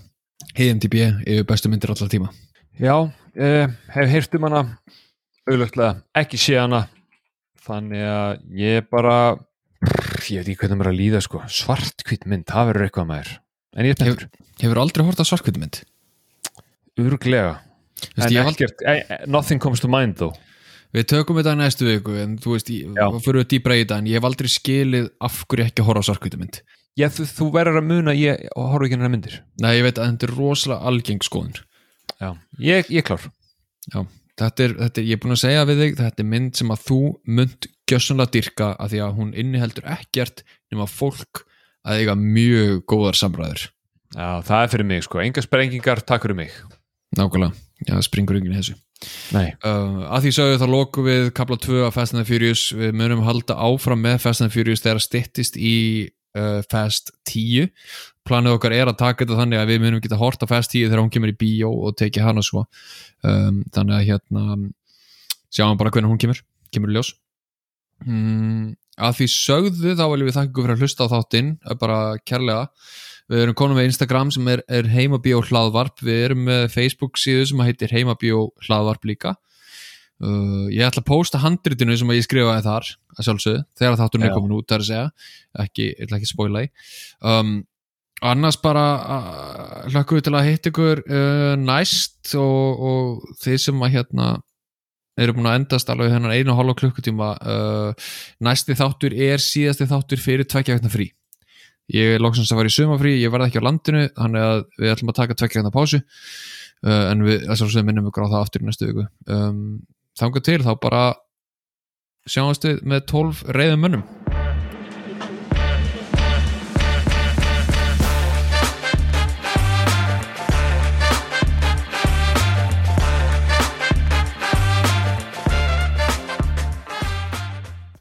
HMTB yfir bestu myndir allar tíma. Já, uh, hef heyrt um hana. Auðvitað ekki sé hana. Þannig að ég bara ég veit ekki hvernig mér að líða sko. Svartkvitt mynd, það verður eitthvað með þér en ég er spenntur, Hefur aldrei hort á svartkvítu mynd? Veist, en ekkert, eh, eh, nothing comes to mind þó við tökum þetta næstu viku en þú veist, þá fyrir við dýbra í þetta en ég hef aldrei skilið af hverju ekki að horfa á svartkvítu mynd. Já, þú, þú verður að muna ég horf ekki hennar myndir. Nei, ég veit að þetta er rosalega algeng skoðun. Já, ég, ég klár. Já, þetta er, þetta er, ég er búin að segja við þig þetta er mynd sem að þú munt gjössanlega dyrka að því að hún inniheldur ekkert nema fólk að eiga mjög góðar samræður. Já, það er fyrir mig sko, enga sprengingar takk fyrir mig. Nákvæmlega, já, springur þessu. Nei, uh, að því sögðu þá lokum við kapla 2 af Fast and the Furious. Við munum halda áfram með Fast and the Furious þegar að styttist í uh, Fast 10 planið okkar er að taka þetta þannig að við munum geta hort á Fast 10 þegar hún kemur í bíó og tekið hana svo. Um, þannig að hérna sjáum bara hvernig hún kemur, kemur ljós. Mm, að því sögðu þá viljum við þakka ykkur fyrir að hlusta á þáttinn bara kærlega við erum konum með Instagram sem er, er heimabíó hlaðvarp, við erum með Facebook síðu sem heitir heimabíó hlaðvarp líka. Uh, ég ætla að posta handritinu sem ég skrifaði þar að sjálfsögðu, þegar þátturinn er komin út það er að segja, ekki, ég ætla ekki að spoila því. Um, annars bara uh, hlökkum við til að hitta ykkur uh, næst og, og þeir sem að hérna eru búin að endast alveg hennan einu og hálfa klukkutíma uh, næsti þáttur er síðasti þáttur fyrir tveggja veitna frí ég er loksins að fara í sumafrí, ég verð ekki á landinu þannig að við ætlum að taka tveggja veitna pásu. Uh, en við þessar sem minnum ykkur á það aftur í næstu viku. Um, þangað til þá bara sjáumst við með 12 reyðum mönnum